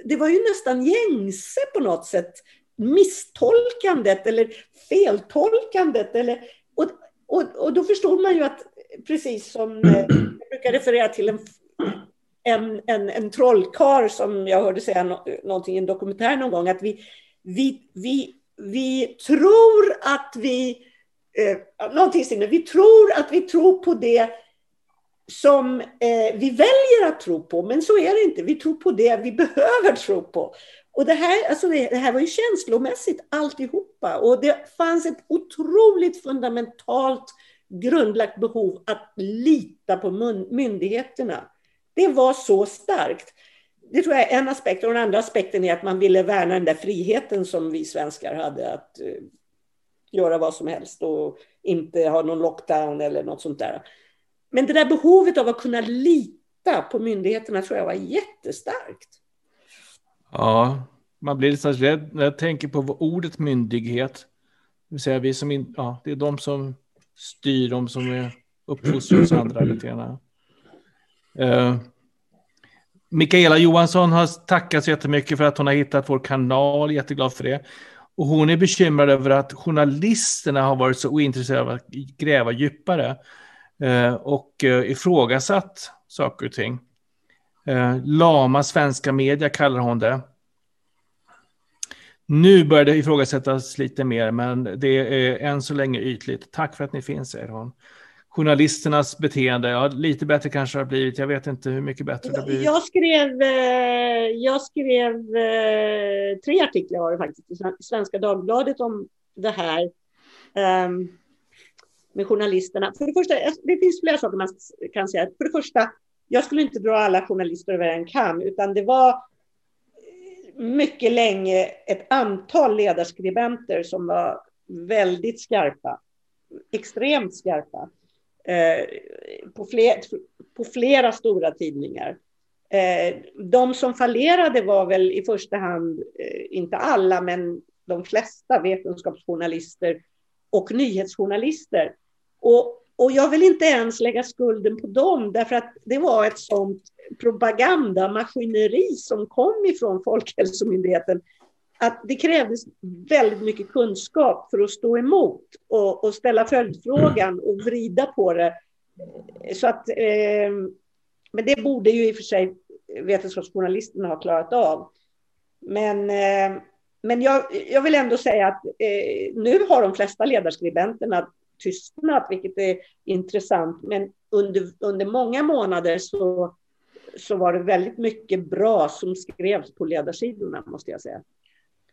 det var ju nästan gängse på något sätt. Misstolkandet eller feltolkandet. Eller, och, och, och då förstod man ju att, precis som eh, jag brukar referera till en, en, en, en trollkar som jag hörde säga no, någonting i en dokumentär någon gång, att vi, vi, vi, vi tror att vi eh, någonting sinne. Vi tror att vi tror på det som eh, vi väljer att tro på, men så är det inte. Vi tror på det vi behöver tro på. Och det här, alltså det, det här var ju känslomässigt alltihopa. Och det fanns ett otroligt fundamentalt grundlagt behov att lita på myndigheterna. Det var så starkt. Det tror jag är en aspekt. Och den andra aspekten är att man ville värna den där friheten som vi svenskar hade. Att uh, göra vad som helst och inte ha någon lockdown eller något sånt där. Men det där behovet av att kunna lita på myndigheterna tror jag var jättestarkt. Ja, man blir lite rädd när jag tänker på ordet myndighet. Det vill säga vi som in, ja, det är de som styr, de som är uppfostrade hos andra lite. Uh, Mikaela Johansson har tackat så jättemycket för att hon har hittat vår kanal, jätteglad för det. Och hon är bekymrad över att journalisterna har varit så ointresserade av att gräva djupare. Eh, och eh, ifrågasatt saker och ting. Eh, lama svenska media kallar hon det. Nu börjar det ifrågasättas lite mer, men det är än så länge ytligt. Tack för att ni finns, säger hon. Journalisternas beteende, ja, lite bättre kanske det har blivit. Jag vet inte hur mycket bättre det har blivit. Jag skrev, jag skrev tre artiklar var det faktiskt, i Svenska Dagbladet om det här. Ehm, med journalisterna. För det första, det finns flera saker man kan säga. För det första, jag skulle inte dra alla journalister över en kam, utan det var eh, mycket länge ett antal ledarskribenter som var väldigt skarpa, extremt skarpa, eh, på, fler, på flera stora tidningar. Eh, de som fallerade var väl i första hand, eh, inte alla, men de flesta vetenskapsjournalister och nyhetsjournalister. Och, och jag vill inte ens lägga skulden på dem, därför att det var ett sånt propagandamaskineri som kom ifrån Folkhälsomyndigheten att det krävdes väldigt mycket kunskap för att stå emot och, och ställa följdfrågan och vrida på det. Så att, eh, men det borde ju i och för sig vetenskapsjournalisterna ha klarat av. Men, eh, men jag, jag vill ändå säga att eh, nu har de flesta ledarskribenterna tystnat, vilket är intressant. Men under, under många månader så, så var det väldigt mycket bra som skrevs på ledarsidorna, måste jag säga.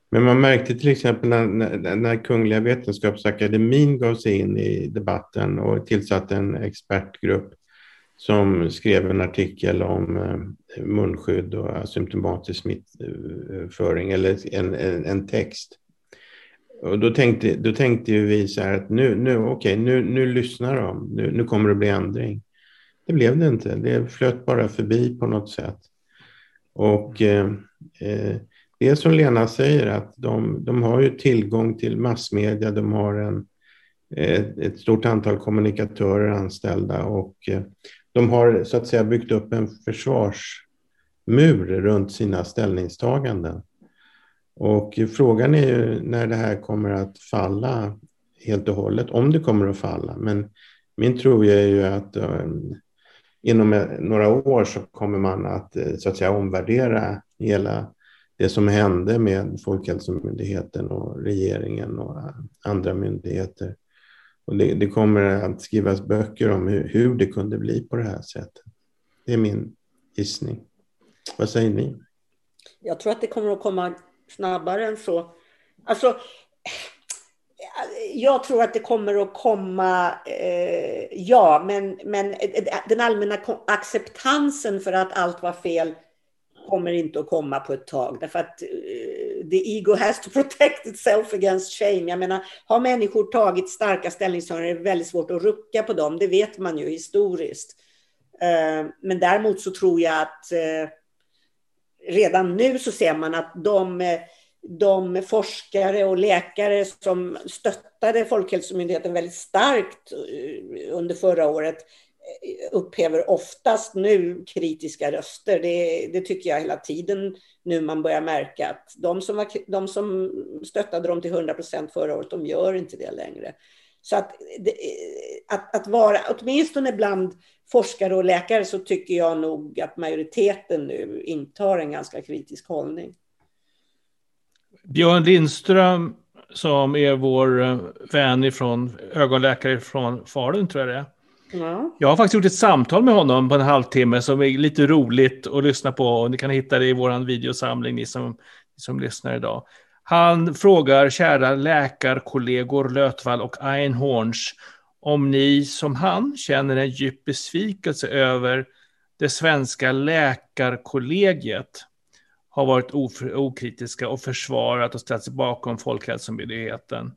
Men man märkte till exempel när, när, när Kungliga Vetenskapsakademin gav sig in i debatten och tillsatte en expertgrupp som skrev en artikel om eh, munskydd och asymptomatisk smittföring, eller en, en, en text och då tänkte, då tänkte ju vi så här att nu, nu, okay, nu, nu lyssnar de, nu, nu kommer det bli ändring. Det blev det inte, det flöt bara förbi på något sätt. Och eh, eh det som Lena säger att de, de har ju tillgång till massmedia, de har en, ett, ett stort antal kommunikatörer anställda och eh, de har så att säga byggt upp en försvarsmur runt sina ställningstaganden. Och frågan är ju när det här kommer att falla helt och hållet, om det kommer att falla. Men min tro är ju att ehm, inom några år så kommer man att eh, så att säga omvärdera hela det som hände med Folkhälsomyndigheten och regeringen och eh, andra myndigheter. Och det, det kommer att skrivas böcker om hur, hur, det kunde bli på det här sättet. Det är min gissning. Vad säger ni? Jag tror att det kommer att komma snabbare än så. Alltså, jag tror att det kommer att komma, eh, ja, men, men den allmänna acceptansen för att allt var fel kommer inte att komma på ett tag. Därför att eh, the ego has to protect itself against shame. Jag menar, har människor tagit starka ställningstaganden är det väldigt svårt att rucka på dem. Det vet man ju historiskt. Eh, men däremot så tror jag att eh, redan nu så ser man att de, de forskare och läkare som stöttade Folkhälsomyndigheten väldigt starkt eh, under förra året eh, upphäver oftast nu kritiska röster. Det, det, tycker jag hela tiden nu man börjar märka att de som, var, de som stöttade dem till 100 procent förra året, de gör inte det längre. Så att, att, att vara, åtminstone bland forskare och läkare, så tycker jag nog att majoriteten nu intar en ganska kritisk hållning. Björn Lindström, som är vår eh, vän ifrån ögonläkare från Falun, tror jag det är. Ja. Jag har faktiskt gjort ett samtal med honom på en halvtimme som är lite roligt att lyssna på. Och ni kan hitta det i vår videosamling, ni som, ni som lyssnar idag. Han frågar kära läkarkollegor Lötvall och Einhorns om ni som han känner en djup besvikelse över det svenska läkarkollegiet har varit okritiska och försvarat och ställt sig bakom Folkhälsomyndigheten.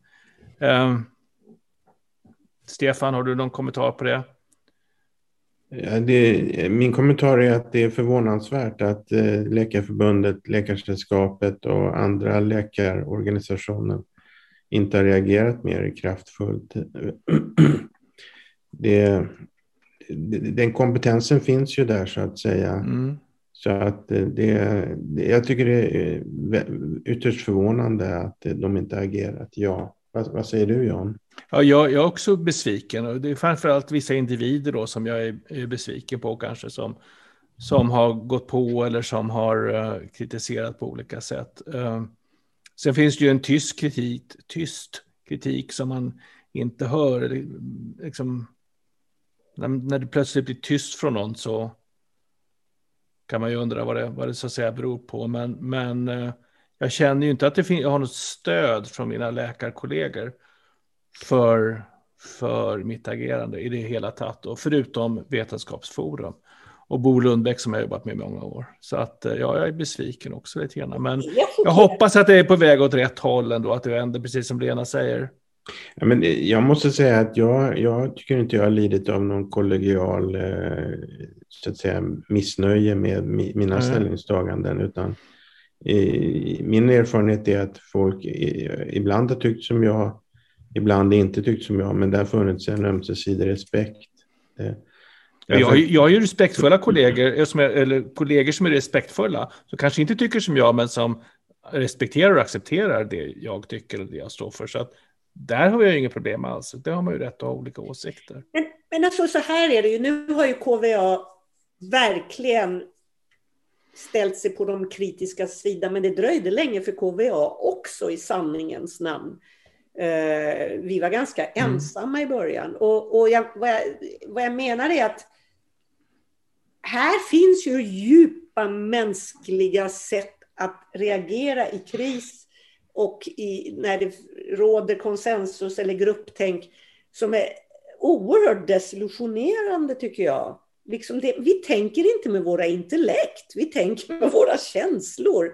Eh, Stefan, har du någon kommentar på det? Ja, det, min kommentar är att det är förvånansvärt att eh, Läkarförbundet, Läkarsällskapet och andra läkarorganisationer inte har reagerat mer kraftfullt. Det, den kompetensen finns ju där så att säga. Mm. Så att det, det, jag tycker det är ytterst förvånande att de inte har agerat. Ja. Vad, vad säger du Jan? Ja, jag, jag är också besviken och det är framförallt vissa individer då som jag är, är besviken på kanske som, som har gått på eller som har uh, kritiserat på olika sätt. Uh, sen finns det ju en tyst kritik, tyst kritik som man inte hör. Liksom, när, när det plötsligt blir tyst från någon så kan man ju undra vad det, vad det så att säga beror på. Men, men uh, jag känner ju inte att det fin- jag har något stöd från mina läkarkollegor för, för mitt agerande i det hela tatt. Och förutom Vetenskapsforum och Bo Lundbäck som jag jobbat med i många år. Så att ja, jag är besviken också lite grann. Men jag hoppas att det är på väg åt rätt håll ändå, att det vänder precis som Lena säger. Ja, men jag måste säga att jag, jag tycker inte jag har lidit av någon kollegial eh, så att säga, missnöje med mina mm. ställningstaganden. Utan min erfarenhet är att folk ibland har tyckt som jag, ibland inte tyckt som jag, men det har funnits en ömsesidig respekt. Jag, jag har ju respektfulla kollegor, eh, som är, eller kollegor som är respektfulla, som kanske inte tycker som jag, men som respekterar och accepterar det jag tycker och det jag står för. Så att där har jag inga problem alls. Där har man ju rätt att ha olika åsikter. Men, men alltså så här är det ju, nu har ju KVA verkligen ställt sig på de kritiska sida, men det dröjde länge för KVA också i sanningens namn. Eh, vi var ganska mm. ensamma i början. Och, och jag, vad, jag, vad jag menar är att här finns ju djupa mänskliga sätt att reagera i kris och i, när det råder konsensus eller grupptänk som är oerhört desillusionerande tycker jag. Liksom det, vi tänker inte med våra intellekt, vi tänker med våra känslor.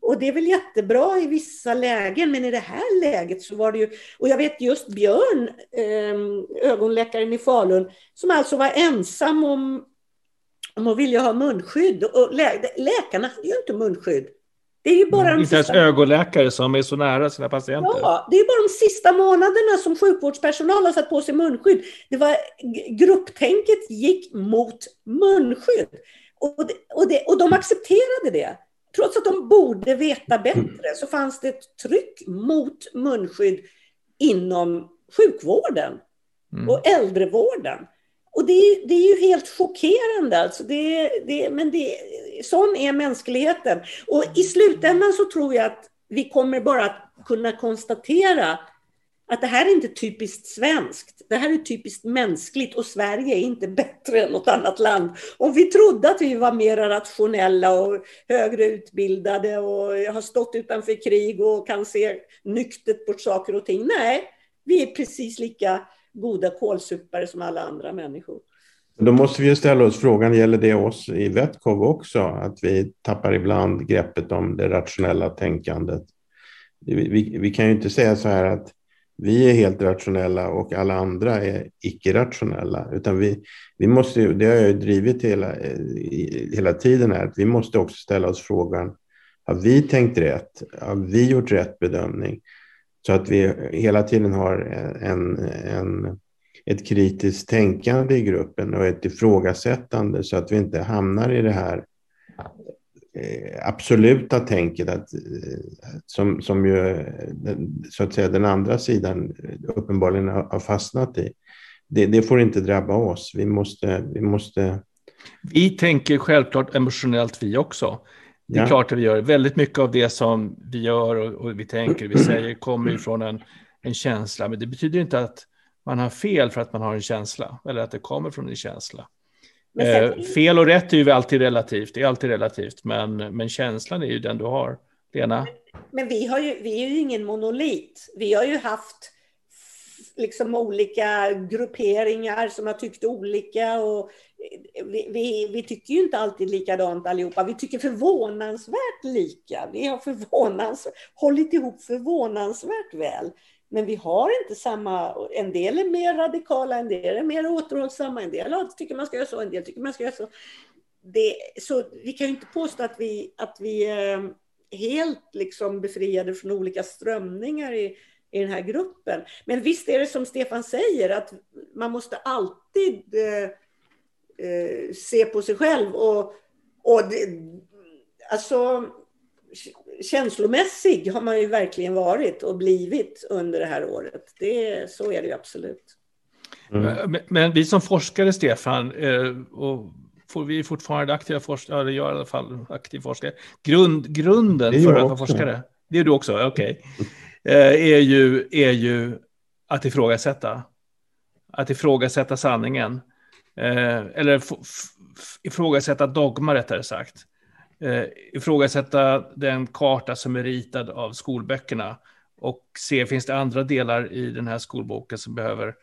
Och det är väl jättebra i vissa lägen, men i det här läget så var det ju... Och jag vet just Björn, ehm, ögonläkaren i Falun, som alltså var ensam om, om att vilja ha munskydd. Och lä, läkarna hade ju inte munskydd. Det är ju bara mm, de inte sista... ens ögonläkare som är så nära sina patienter. Ja, det är bara de sista månaderna som sjukvårdspersonal har satt på sig munskydd. Det var, grupptänket gick mot munskydd. Och, det, och, det, och de accepterade det. Trots att de borde veta bättre så fanns det ett tryck mot munskydd inom sjukvården mm. och äldrevården. Och det är, det är ju helt chockerande. Alltså det, det, men det, sån är mänskligheten. Och i slutändan så tror jag att vi kommer bara att kunna konstatera att det här är inte typiskt svenskt. Det här är typiskt mänskligt och Sverige är inte bättre än något annat land. Om vi trodde att vi var mer rationella och högre utbildade och har stått utanför krig och kan se nyktert på saker och ting. Nej, vi är precis lika goda kålsupare som alla andra människor. Då måste vi ställa oss frågan, gäller det oss i Vetkov också? Att vi tappar ibland greppet om det rationella tänkandet. Vi, vi, vi kan ju inte säga så här att vi är helt rationella och alla andra är icke-rationella. Utan vi, vi måste, det har jag ju drivit hela, eh, hela tiden här, att vi måste också ställa oss frågan, har vi tänkt rätt? Har vi gjort rätt bedömning? Så att vi hela tiden har en, en, ett kritiskt tänkande i gruppen och ett ifrågasättande så att vi inte hamnar i det här eh, absoluta tänket att, eh, som, som ju så att säga den andra sidan uppenbarligen har fastnat i. Det, det får inte drabba oss. Vi måste, vi måste... Vi tänker självklart emotionellt vi också. Det är ja. klart att vi gör. Väldigt mycket av det som vi gör och, och vi tänker, vi säger, kommer ju från en, en känsla. Men det betyder inte att man har fel för att man har en känsla, eller att det kommer från en känsla. Eh, fel och rätt är ju alltid relativt, det är alltid relativt, men, men känslan är ju den du har. Lena? Men vi, har ju, vi är ju ingen monolit. Vi har ju haft liksom olika grupperingar som har tyckt olika. Och vi, vi, vi, tycker ju inte alltid likadant allihopa. Vi tycker förvånansvärt lika. Vi har förvånansvärt, hållit ihop förvånansvärt väl. Men vi har inte samma, en del är mer radikala, en del är mer återhållsamma, en del tycker man ska göra så, en del tycker man ska göra så. Det, så vi kan ju inte påstå att vi, att vi är helt liksom befriade från olika strömningar i, i den här gruppen. Men visst är det som Stefan säger, att man måste alltid eh, eh, se på sig själv och, och det, alltså känslomässig har man ju verkligen varit och blivit under det här året. Det, så är det ju absolut. Mm. Men, men, vi som forskare, Stefan, eh, och får vi fortfarande aktiva forskare, ja det gör i alla fall aktiv forskare, Grund, grunden för att vara forskare, det är du också, okej, okay. eh, är, ju, är ju att ifrågasätta. Att ifrågasätta sanningen. Eh, eller ifrågasätta dogma rättare sagt eh, ifrågasätta den karta som är ritad av skolböckerna och se finns det andra delar i den här skolboken som behöver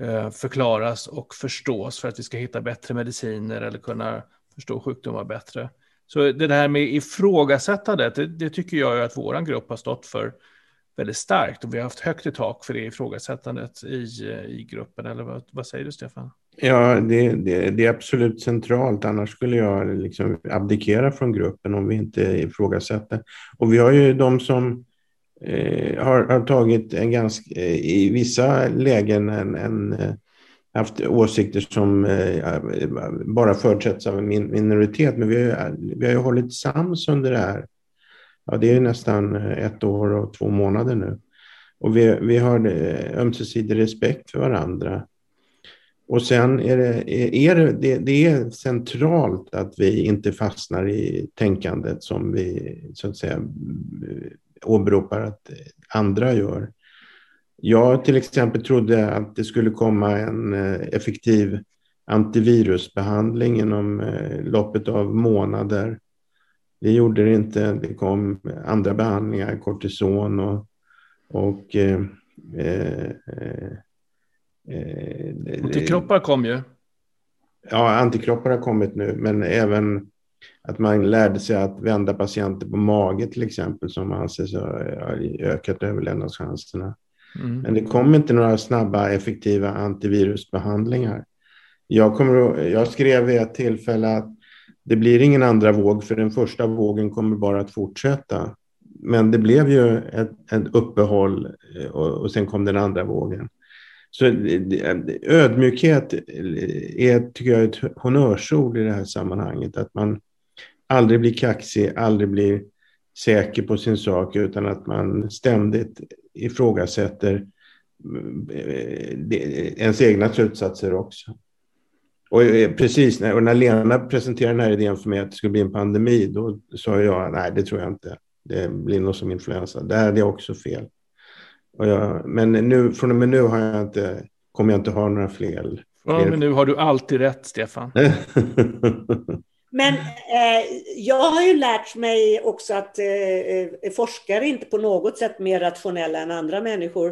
eh, förklaras och förstås för att vi ska hitta bättre mediciner eller kunna förstå sjukdomar bättre. Så det här med ifrågasättandet, det, det tycker jag att vår grupp har stått för väldigt starkt och vi har haft högt i tak för det ifrågasättandet i, i gruppen. Eller vad, vad säger du Stefan? Ja, det, det, det, är absolut centralt. Annars skulle jag liksom abdikera från gruppen om vi inte ifrågasätter. Och vi har ju de som eh, har, har, tagit en ganska, eh, i vissa lägen en, en eh, haft åsikter som eh, bara förutsätts av en minoritet. Men vi har, vi har ju hållit sams under det här. Ja, det är nästan ett år och två månader nu. Och vi, vi har eh, ömsesidig respekt för varandra. Och sen är det, är det, det, är centralt att vi inte fastnar i tänkandet som vi så att säga åberopar att andra gör. Jag till exempel trodde att det skulle komma en eh, effektiv antivirusbehandling inom eh, loppet av månader. Det gjorde det inte. Det kom andra behandlingar, kortison och, och eh, eh, Eh, antikroppar kom ju. Ja, antikroppar har kommit nu, men även att man lärde sig att vända patienter på mage till exempel, som anses ha ökat överlevnadschanserna. Mm. Men det kom inte några snabba, effektiva antivirusbehandlingar. Jag, kommer, jag skrev vid ett tillfälle att det blir ingen andra våg för den första vågen kommer bara att fortsätta. Men det blev ju ett, ett uppehåll eh, och, och sen kom den andra vågen. Så eh, eh, ödmjukhet eh, är, tycker jag, ett honnörsord i det här sammanhanget. Att man aldrig blir kaxig, aldrig blir säker på sin sak utan att man ständigt ifrågasätter ens egna slutsatser också. Och precis, när, och när Lena presenterade den här idén för mig att det skulle bli en pandemi, då sa jag nej, det tror jag inte. Det blir nog som influensa. Där hade jag också fel. Jag, men nu, från och med nu har jag inte, kommer jag inte ha några fler. Ja, men nu har du alltid rätt, Stefan. Men eh, jag har ju lärt mig också att eh, eh forskare inte på något sätt mer rationella än andra människor.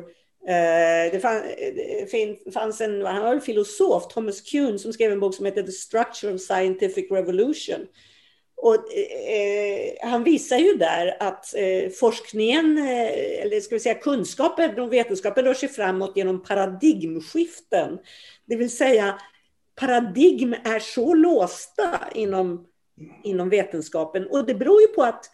Eh, det, fann, det fanns en, han var en filosof, Thomas Kuhn, som skrev en bok som heter The Structure of Scientific Revolution. Och, eh, han visar ju där att eh, forskningen, eh, eller ska vi säga kunskapen och vetenskapen rör sig framåt genom paradigmskiften. Det vill säga paradigm är så låsta inom, inom vetenskapen och det beror ju på att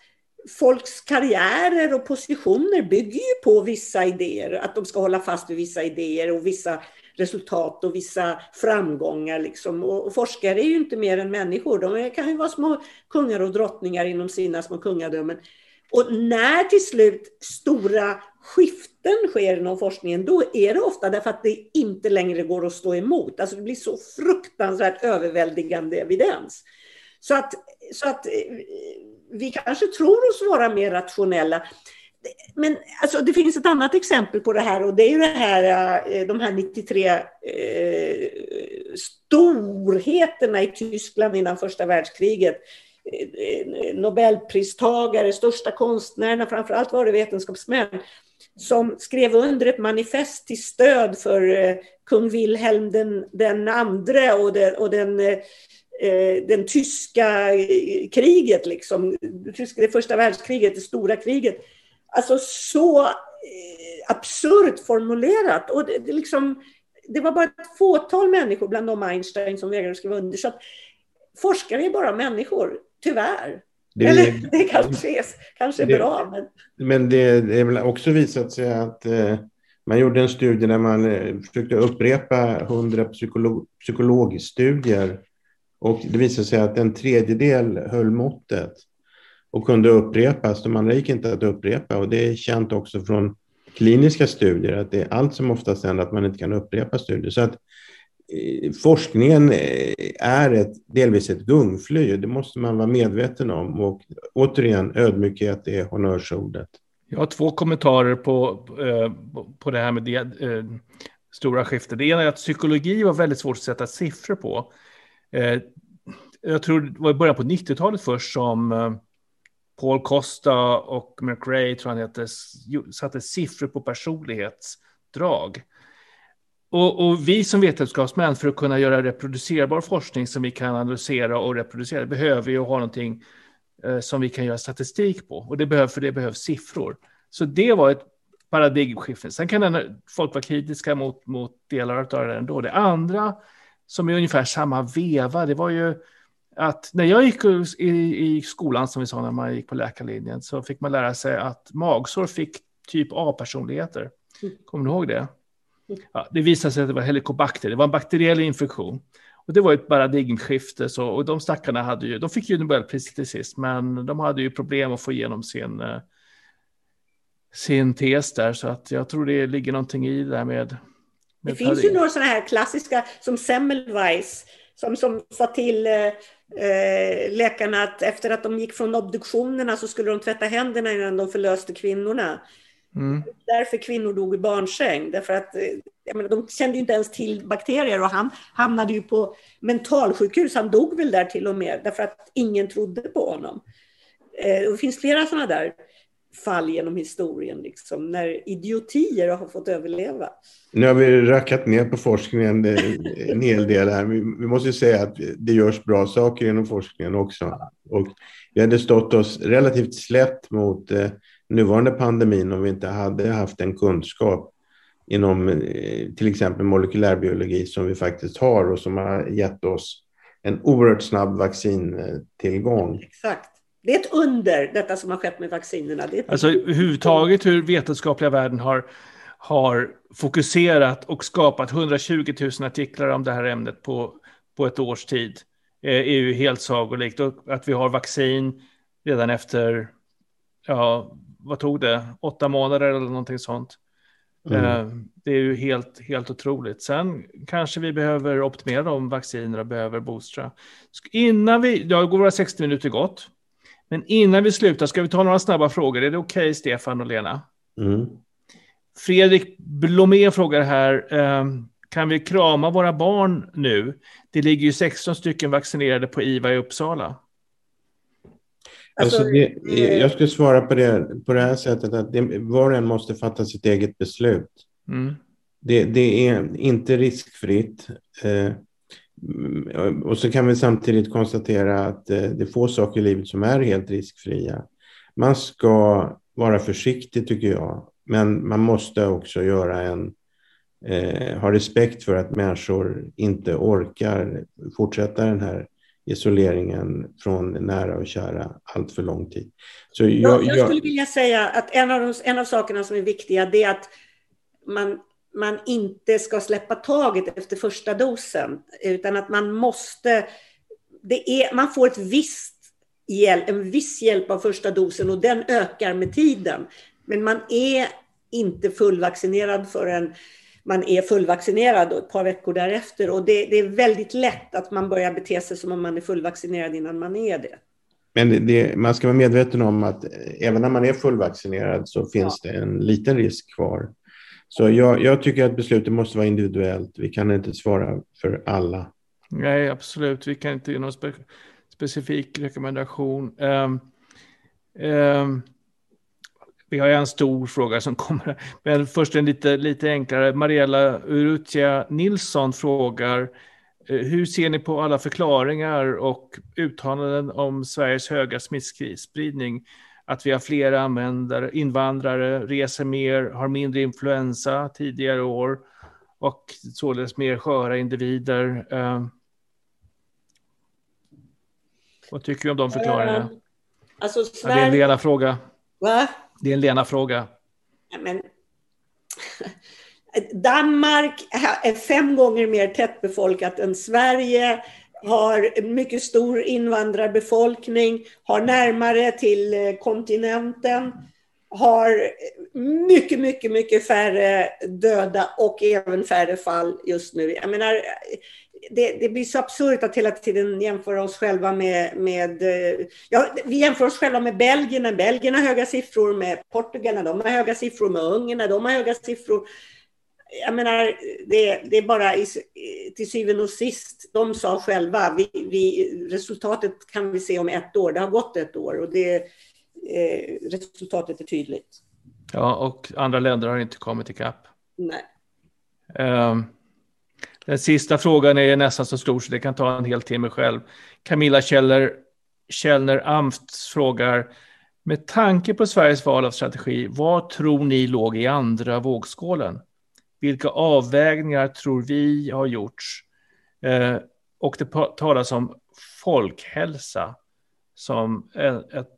folks karriärer och positioner bygger ju på vissa idéer, att de ska hålla fast vid vissa idéer och vissa resultat och vissa framgångar. Liksom. Och, forskare är ju inte mer än människor. De kan ju vara små kungar och drottningar inom sina små kungadömen. Och när till slut stora skiften sker inom forskningen, då är det ofta därför att det inte längre går att stå emot. Alltså det blir så fruktansvärt överväldigande evidens. Så att, så att eh, vi kanske tror oss vara mer rationella. Men alltså, det finns ett annat exempel på det här och det är ju det här, eh, de här 93 eh, storheterna i Tyskland innan första världskriget. Eh, eh, Nobelpristagare, största konstnärerna, framförallt var det vetenskapsmän, som skrev under ett manifest till stöd för eh, kung Wilhelm den, den andre och, den, och den, eh, den tyska kriget, liksom. det första världskriget, det stora kriget Alltså så eh, absurt formulerat. Och det, det, liksom, det var bara ett fåtal människor bland de Einstein som vägrade skriva under. Så att forskare är bara människor, tyvärr. Det, Eller det kanske är, kanske är det, bra. Men, men det, det är väl också visat sig att eh, man gjorde en studie där man eh, försökte upprepa hundra psykolog, psykologstudier och det visade sig att en tredjedel höll måttet och kunde upprepas. De andra gick inte att upprepa och det är känt också från kliniska studier att det är allt som oftast händer att man inte kan upprepa studier. Så att eh, forskningen eh, är ett, delvis ett gungfly, det måste man vara medveten om. Och återigen, ödmjukhet är honnörsordet. Jag har två kommentarer på, eh, på det här med det, stora skiftet. Det ena är att psykologi var väldigt svårt att sätta siffror på. Jag tror det var i början på 90-talet först som Paul Costa och McRae, tror han heter, satte siffror på personlighetsdrag. Och, och, vi som vetenskapsmän, för att kunna göra reproducerbar forskning som vi kan analysera och reproducera, behöver ju ha någonting eh, som vi kan göra statistik på. Och det behöver, för det behövs siffror. Så det var ett paradigmskifte. Sen kan folk vara kritiska mot, mot delar av det ändå. Det andra, som är ungefär samma veva, det var ju att när jag gick i, i skolan, som vi sa när man gick på läkarlinjen, så fick man lära sig att magsår fick typ A-personligheter. Mm. Kommer du ihåg det? Mm. Ja, det visade sig att det var helikobakter, det var en bakteriell infektion. Och det var ett paradigmskifte, så, och de stackarna hade ju, de fick ju Nobelpriset till sist, men de hade ju problem att få igenom sin, eh, sin tes där, så att jag tror det ligger någonting i det där med, med Det finns ju några sådana här klassiska, som Semmelweis, som, som sa till eh, läkarna att efter att de gick från obduktionerna så skulle de tvätta händerna innan de förlöste kvinnorna. Mm. Därför kvinnor dog i barnsäng. Därför att, eh, menar, de kände ju inte ens till bakterier och han hamnade ju på mentalsjukhus. Han dog väl där till och med därför att ingen trodde på honom. Eh, det finns flera sådana där fall genom historien, liksom, när idiotier har fått överleva. Nu har vi rackat ner på forskningen en hel del här. Vi måste säga att det görs bra saker inom forskningen också. Och vi hade stått oss relativt slätt mot eh, nuvarande pandemin om vi inte hade haft en kunskap inom eh, till exempel molekylärbiologi som vi faktiskt har och som har gett oss en oerhört snabb vaccintillgång. Exakt. Det är ett under, detta som har skett med vaccinerna. Det är alltså överhuvudtaget hur vetenskapliga världen har, har fokuserat och skapat 120 000 artiklar om det här ämnet på, på ett års tid eh, är ju helt sagolikt. Och att vi har vaccin redan efter, ja, vad tog det, åtta månader eller någonting sånt. Mm. Eh, det är ju helt, helt otroligt. Sen kanske vi behöver optimera de vacciner och behöver boostra. Innan vi, ja, går våra 60 minuter gott. Men innan vi slutar ska vi ta några snabba frågor. Är det okej, okay, Stefan och Lena? Mm. Fredrik Blomé frågar här, eh, kan vi krama våra barn nu? Det ligger ju 16 stycken vaccinerade på IVA i Uppsala. Alltså, alltså det, eh, jag skulle svara på det på det här sättet att det, var och en måste fatta sitt eget beslut. Mm. Det, det, är inte riskfritt. Eh, och så kan vi samtidigt konstatera att eh, det är få saker i livet som är helt riskfria. Man ska vara försiktig tycker jag, men man måste också göra en, eh, ha respekt för att människor inte orkar fortsätta den här isoleringen från nära och kära allt för lång tid. Så jag, jag, jag skulle vilja säga att en av, de, en av sakerna som är viktiga det är att man, man inte ska släppa taget efter första dosen, utan att man måste... Det är, man får ett visst hjälp, en viss hjälp av första dosen och den ökar med tiden. Men man är inte fullvaccinerad förrän man är fullvaccinerad och ett par veckor därefter. Och det, det, är väldigt lätt att man börjar bete sig som om man är fullvaccinerad innan man är det. Men det, man ska vara medveten om att även när man är fullvaccinerad så finns ja. det en liten risk kvar. Så jag, jag, tycker att beslutet måste vara individuellt. Vi kan inte svara för alla. Nej, absolut. Vi kan inte ge någon spe, specifik rekommendation. Um, um, vi har en stor fråga som kommer. Men först en lite, lite enklare. Mariella Urrutia Nilsson frågar eh, hur ser ni på alla förklaringar och uttalanden om Sveriges höga smittspridning? Att vi har fler användare, invandrare, reser mer, har mindre influensa tidigare år och således mer sköra individer. Uh, vad tycker du om de förklaringarna? Uh, alltså, Sverige... ja, det är en Lena fråga. Va? Det är en Lena-fråga. Men, Danmark är fem gånger mer tättbefolkat än Sverige, har mycket stor invandrarbefolkning, har närmare till eh, kontinenten, har mycket, mycket, mycket färre döda och även färre fall just nu. Jag menar, det, det, blir så absurt att hela tiden jämföra oss själva med, med eh, ja, vi jämför oss själva med Belgien, när Belgien har höga siffror, med Portugal, när de har höga siffror, med Ungern, när de har höga siffror. Jag menar, det, det är bara i, till syvende och sist, de sa själva, vi, vi, resultatet kan vi se om ett år, det har gått ett år och det, eh, resultatet är tydligt. Ja, och andra länder har inte kommit ikapp. Nej. Um. Den sista frågan är nästan så stor så det kan ta en hel timme själv. Camilla Källner, Källner Amft frågar, med tanke på Sveriges val av strategi, vad tror ni låg i andra vågskålen? Vilka avvägningar tror vi har gjorts? Eh, och det talas om folkhälsa som ett, ett,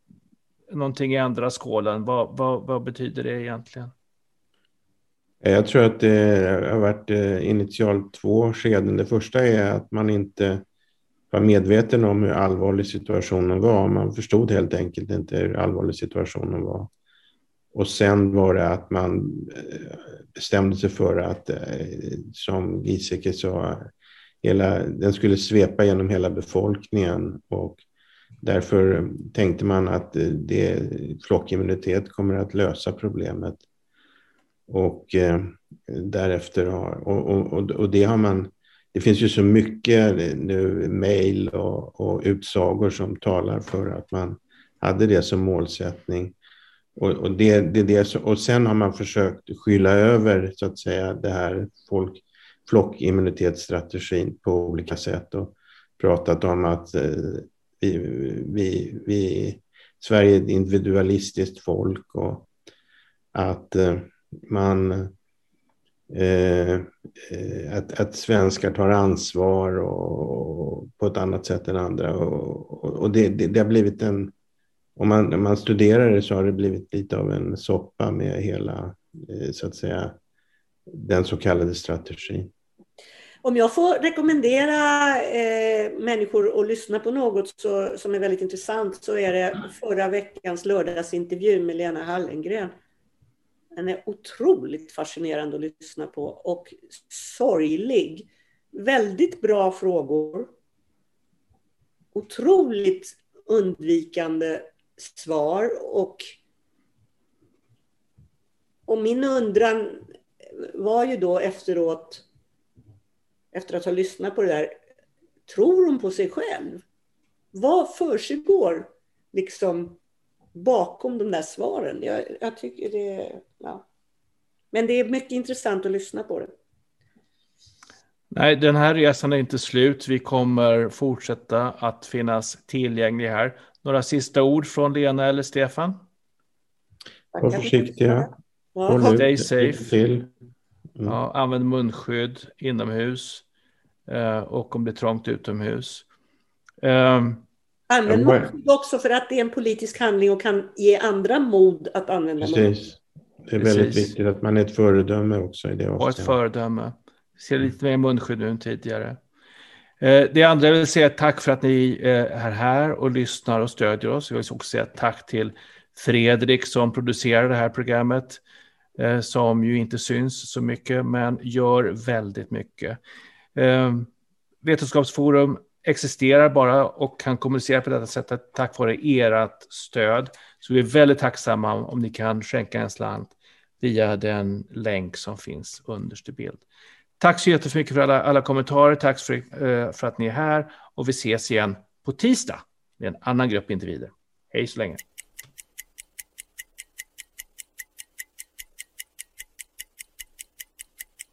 någonting i andra skålen. Vad, vad, vad betyder det egentligen? Jag tror att det har varit eh, initialt två skeden. Det första är att man inte var medveten om hur allvarlig situationen var. Man förstod helt enkelt inte hur allvarlig situationen var. Och sen var det att man eh, bestämde sig för att, eh, som Giesecke sa, hela, den skulle svepa genom hela befolkningen. Och därför tänkte man att eh, det, flockimmunitet kommer att lösa problemet. Och eh, därefter har, och, och, och, det har man, det finns ju så mycket nu mejl och, och utsagor som talar för att man hade det som målsättning. Och, och, det, det, det, och sen har man försökt skylla över så att säga det här folk, flockimmunitetsstrategin på olika sätt och pratat om att eh, vi, vi, vi, Sverige är ett individualistiskt folk och att eh, man eh, att, att svenskar tar ansvar och, och på ett annat sätt än andra. Och, och det, det, det, har blivit en, om man, om man studerar det så har det blivit lite av en soppa med hela, eh, så att säga, den så kallade strategin. Om jag får rekommendera eh, människor att lyssna på något så, som är väldigt intressant så är det förra veckans lördagsintervju med Lena Hallengren. Den är otroligt fascinerande att lyssna på och sorglig. Väldigt bra frågor. Otroligt undvikande svar och, och min undran var ju då efteråt efter att ha lyssnat på det där, tror hon på sig själv? Vad försiggår liksom bakom de där svaren? Jag, jag tycker det... Ja. Men det är mycket intressant att lyssna på det. Nej, den här resan är inte slut. Vi kommer fortsätta att finnas tillgängliga här. Några sista ord från Lena eller Stefan? Var försiktiga. Ja. Stay safe. Till. Mm. Ja, använd munskydd inomhus eh, och om det är trångt utomhus. Eh, använd munskydd också för att det är en politisk handling och kan ge andra mod att använda Precis. Det är väldigt Precis. viktigt att man är ett föredöme också i det Och ett föredöme. Ser lite mer munskydd nu än tidigare. Eh, det andra jag vill säga tack för att ni eh, är här och lyssnar och stödjer oss. Jag vill också säga tack till Fredrik som producerar det här programmet. Eh, som ju inte syns så mycket men gör väldigt mycket. Vetenskapsforum existerar bara och kan kommunicera på detta sättet tack vare ert stöd. Så vi är väldigt tacksamma om ni kan skänka en slant via den länk som finns underst i bild. Tack så jättemycket för alla, alla kommentarer. Tack för, eh, för att ni är här och vi ses igen på tisdag med en annan grupp individer. Hej så länge.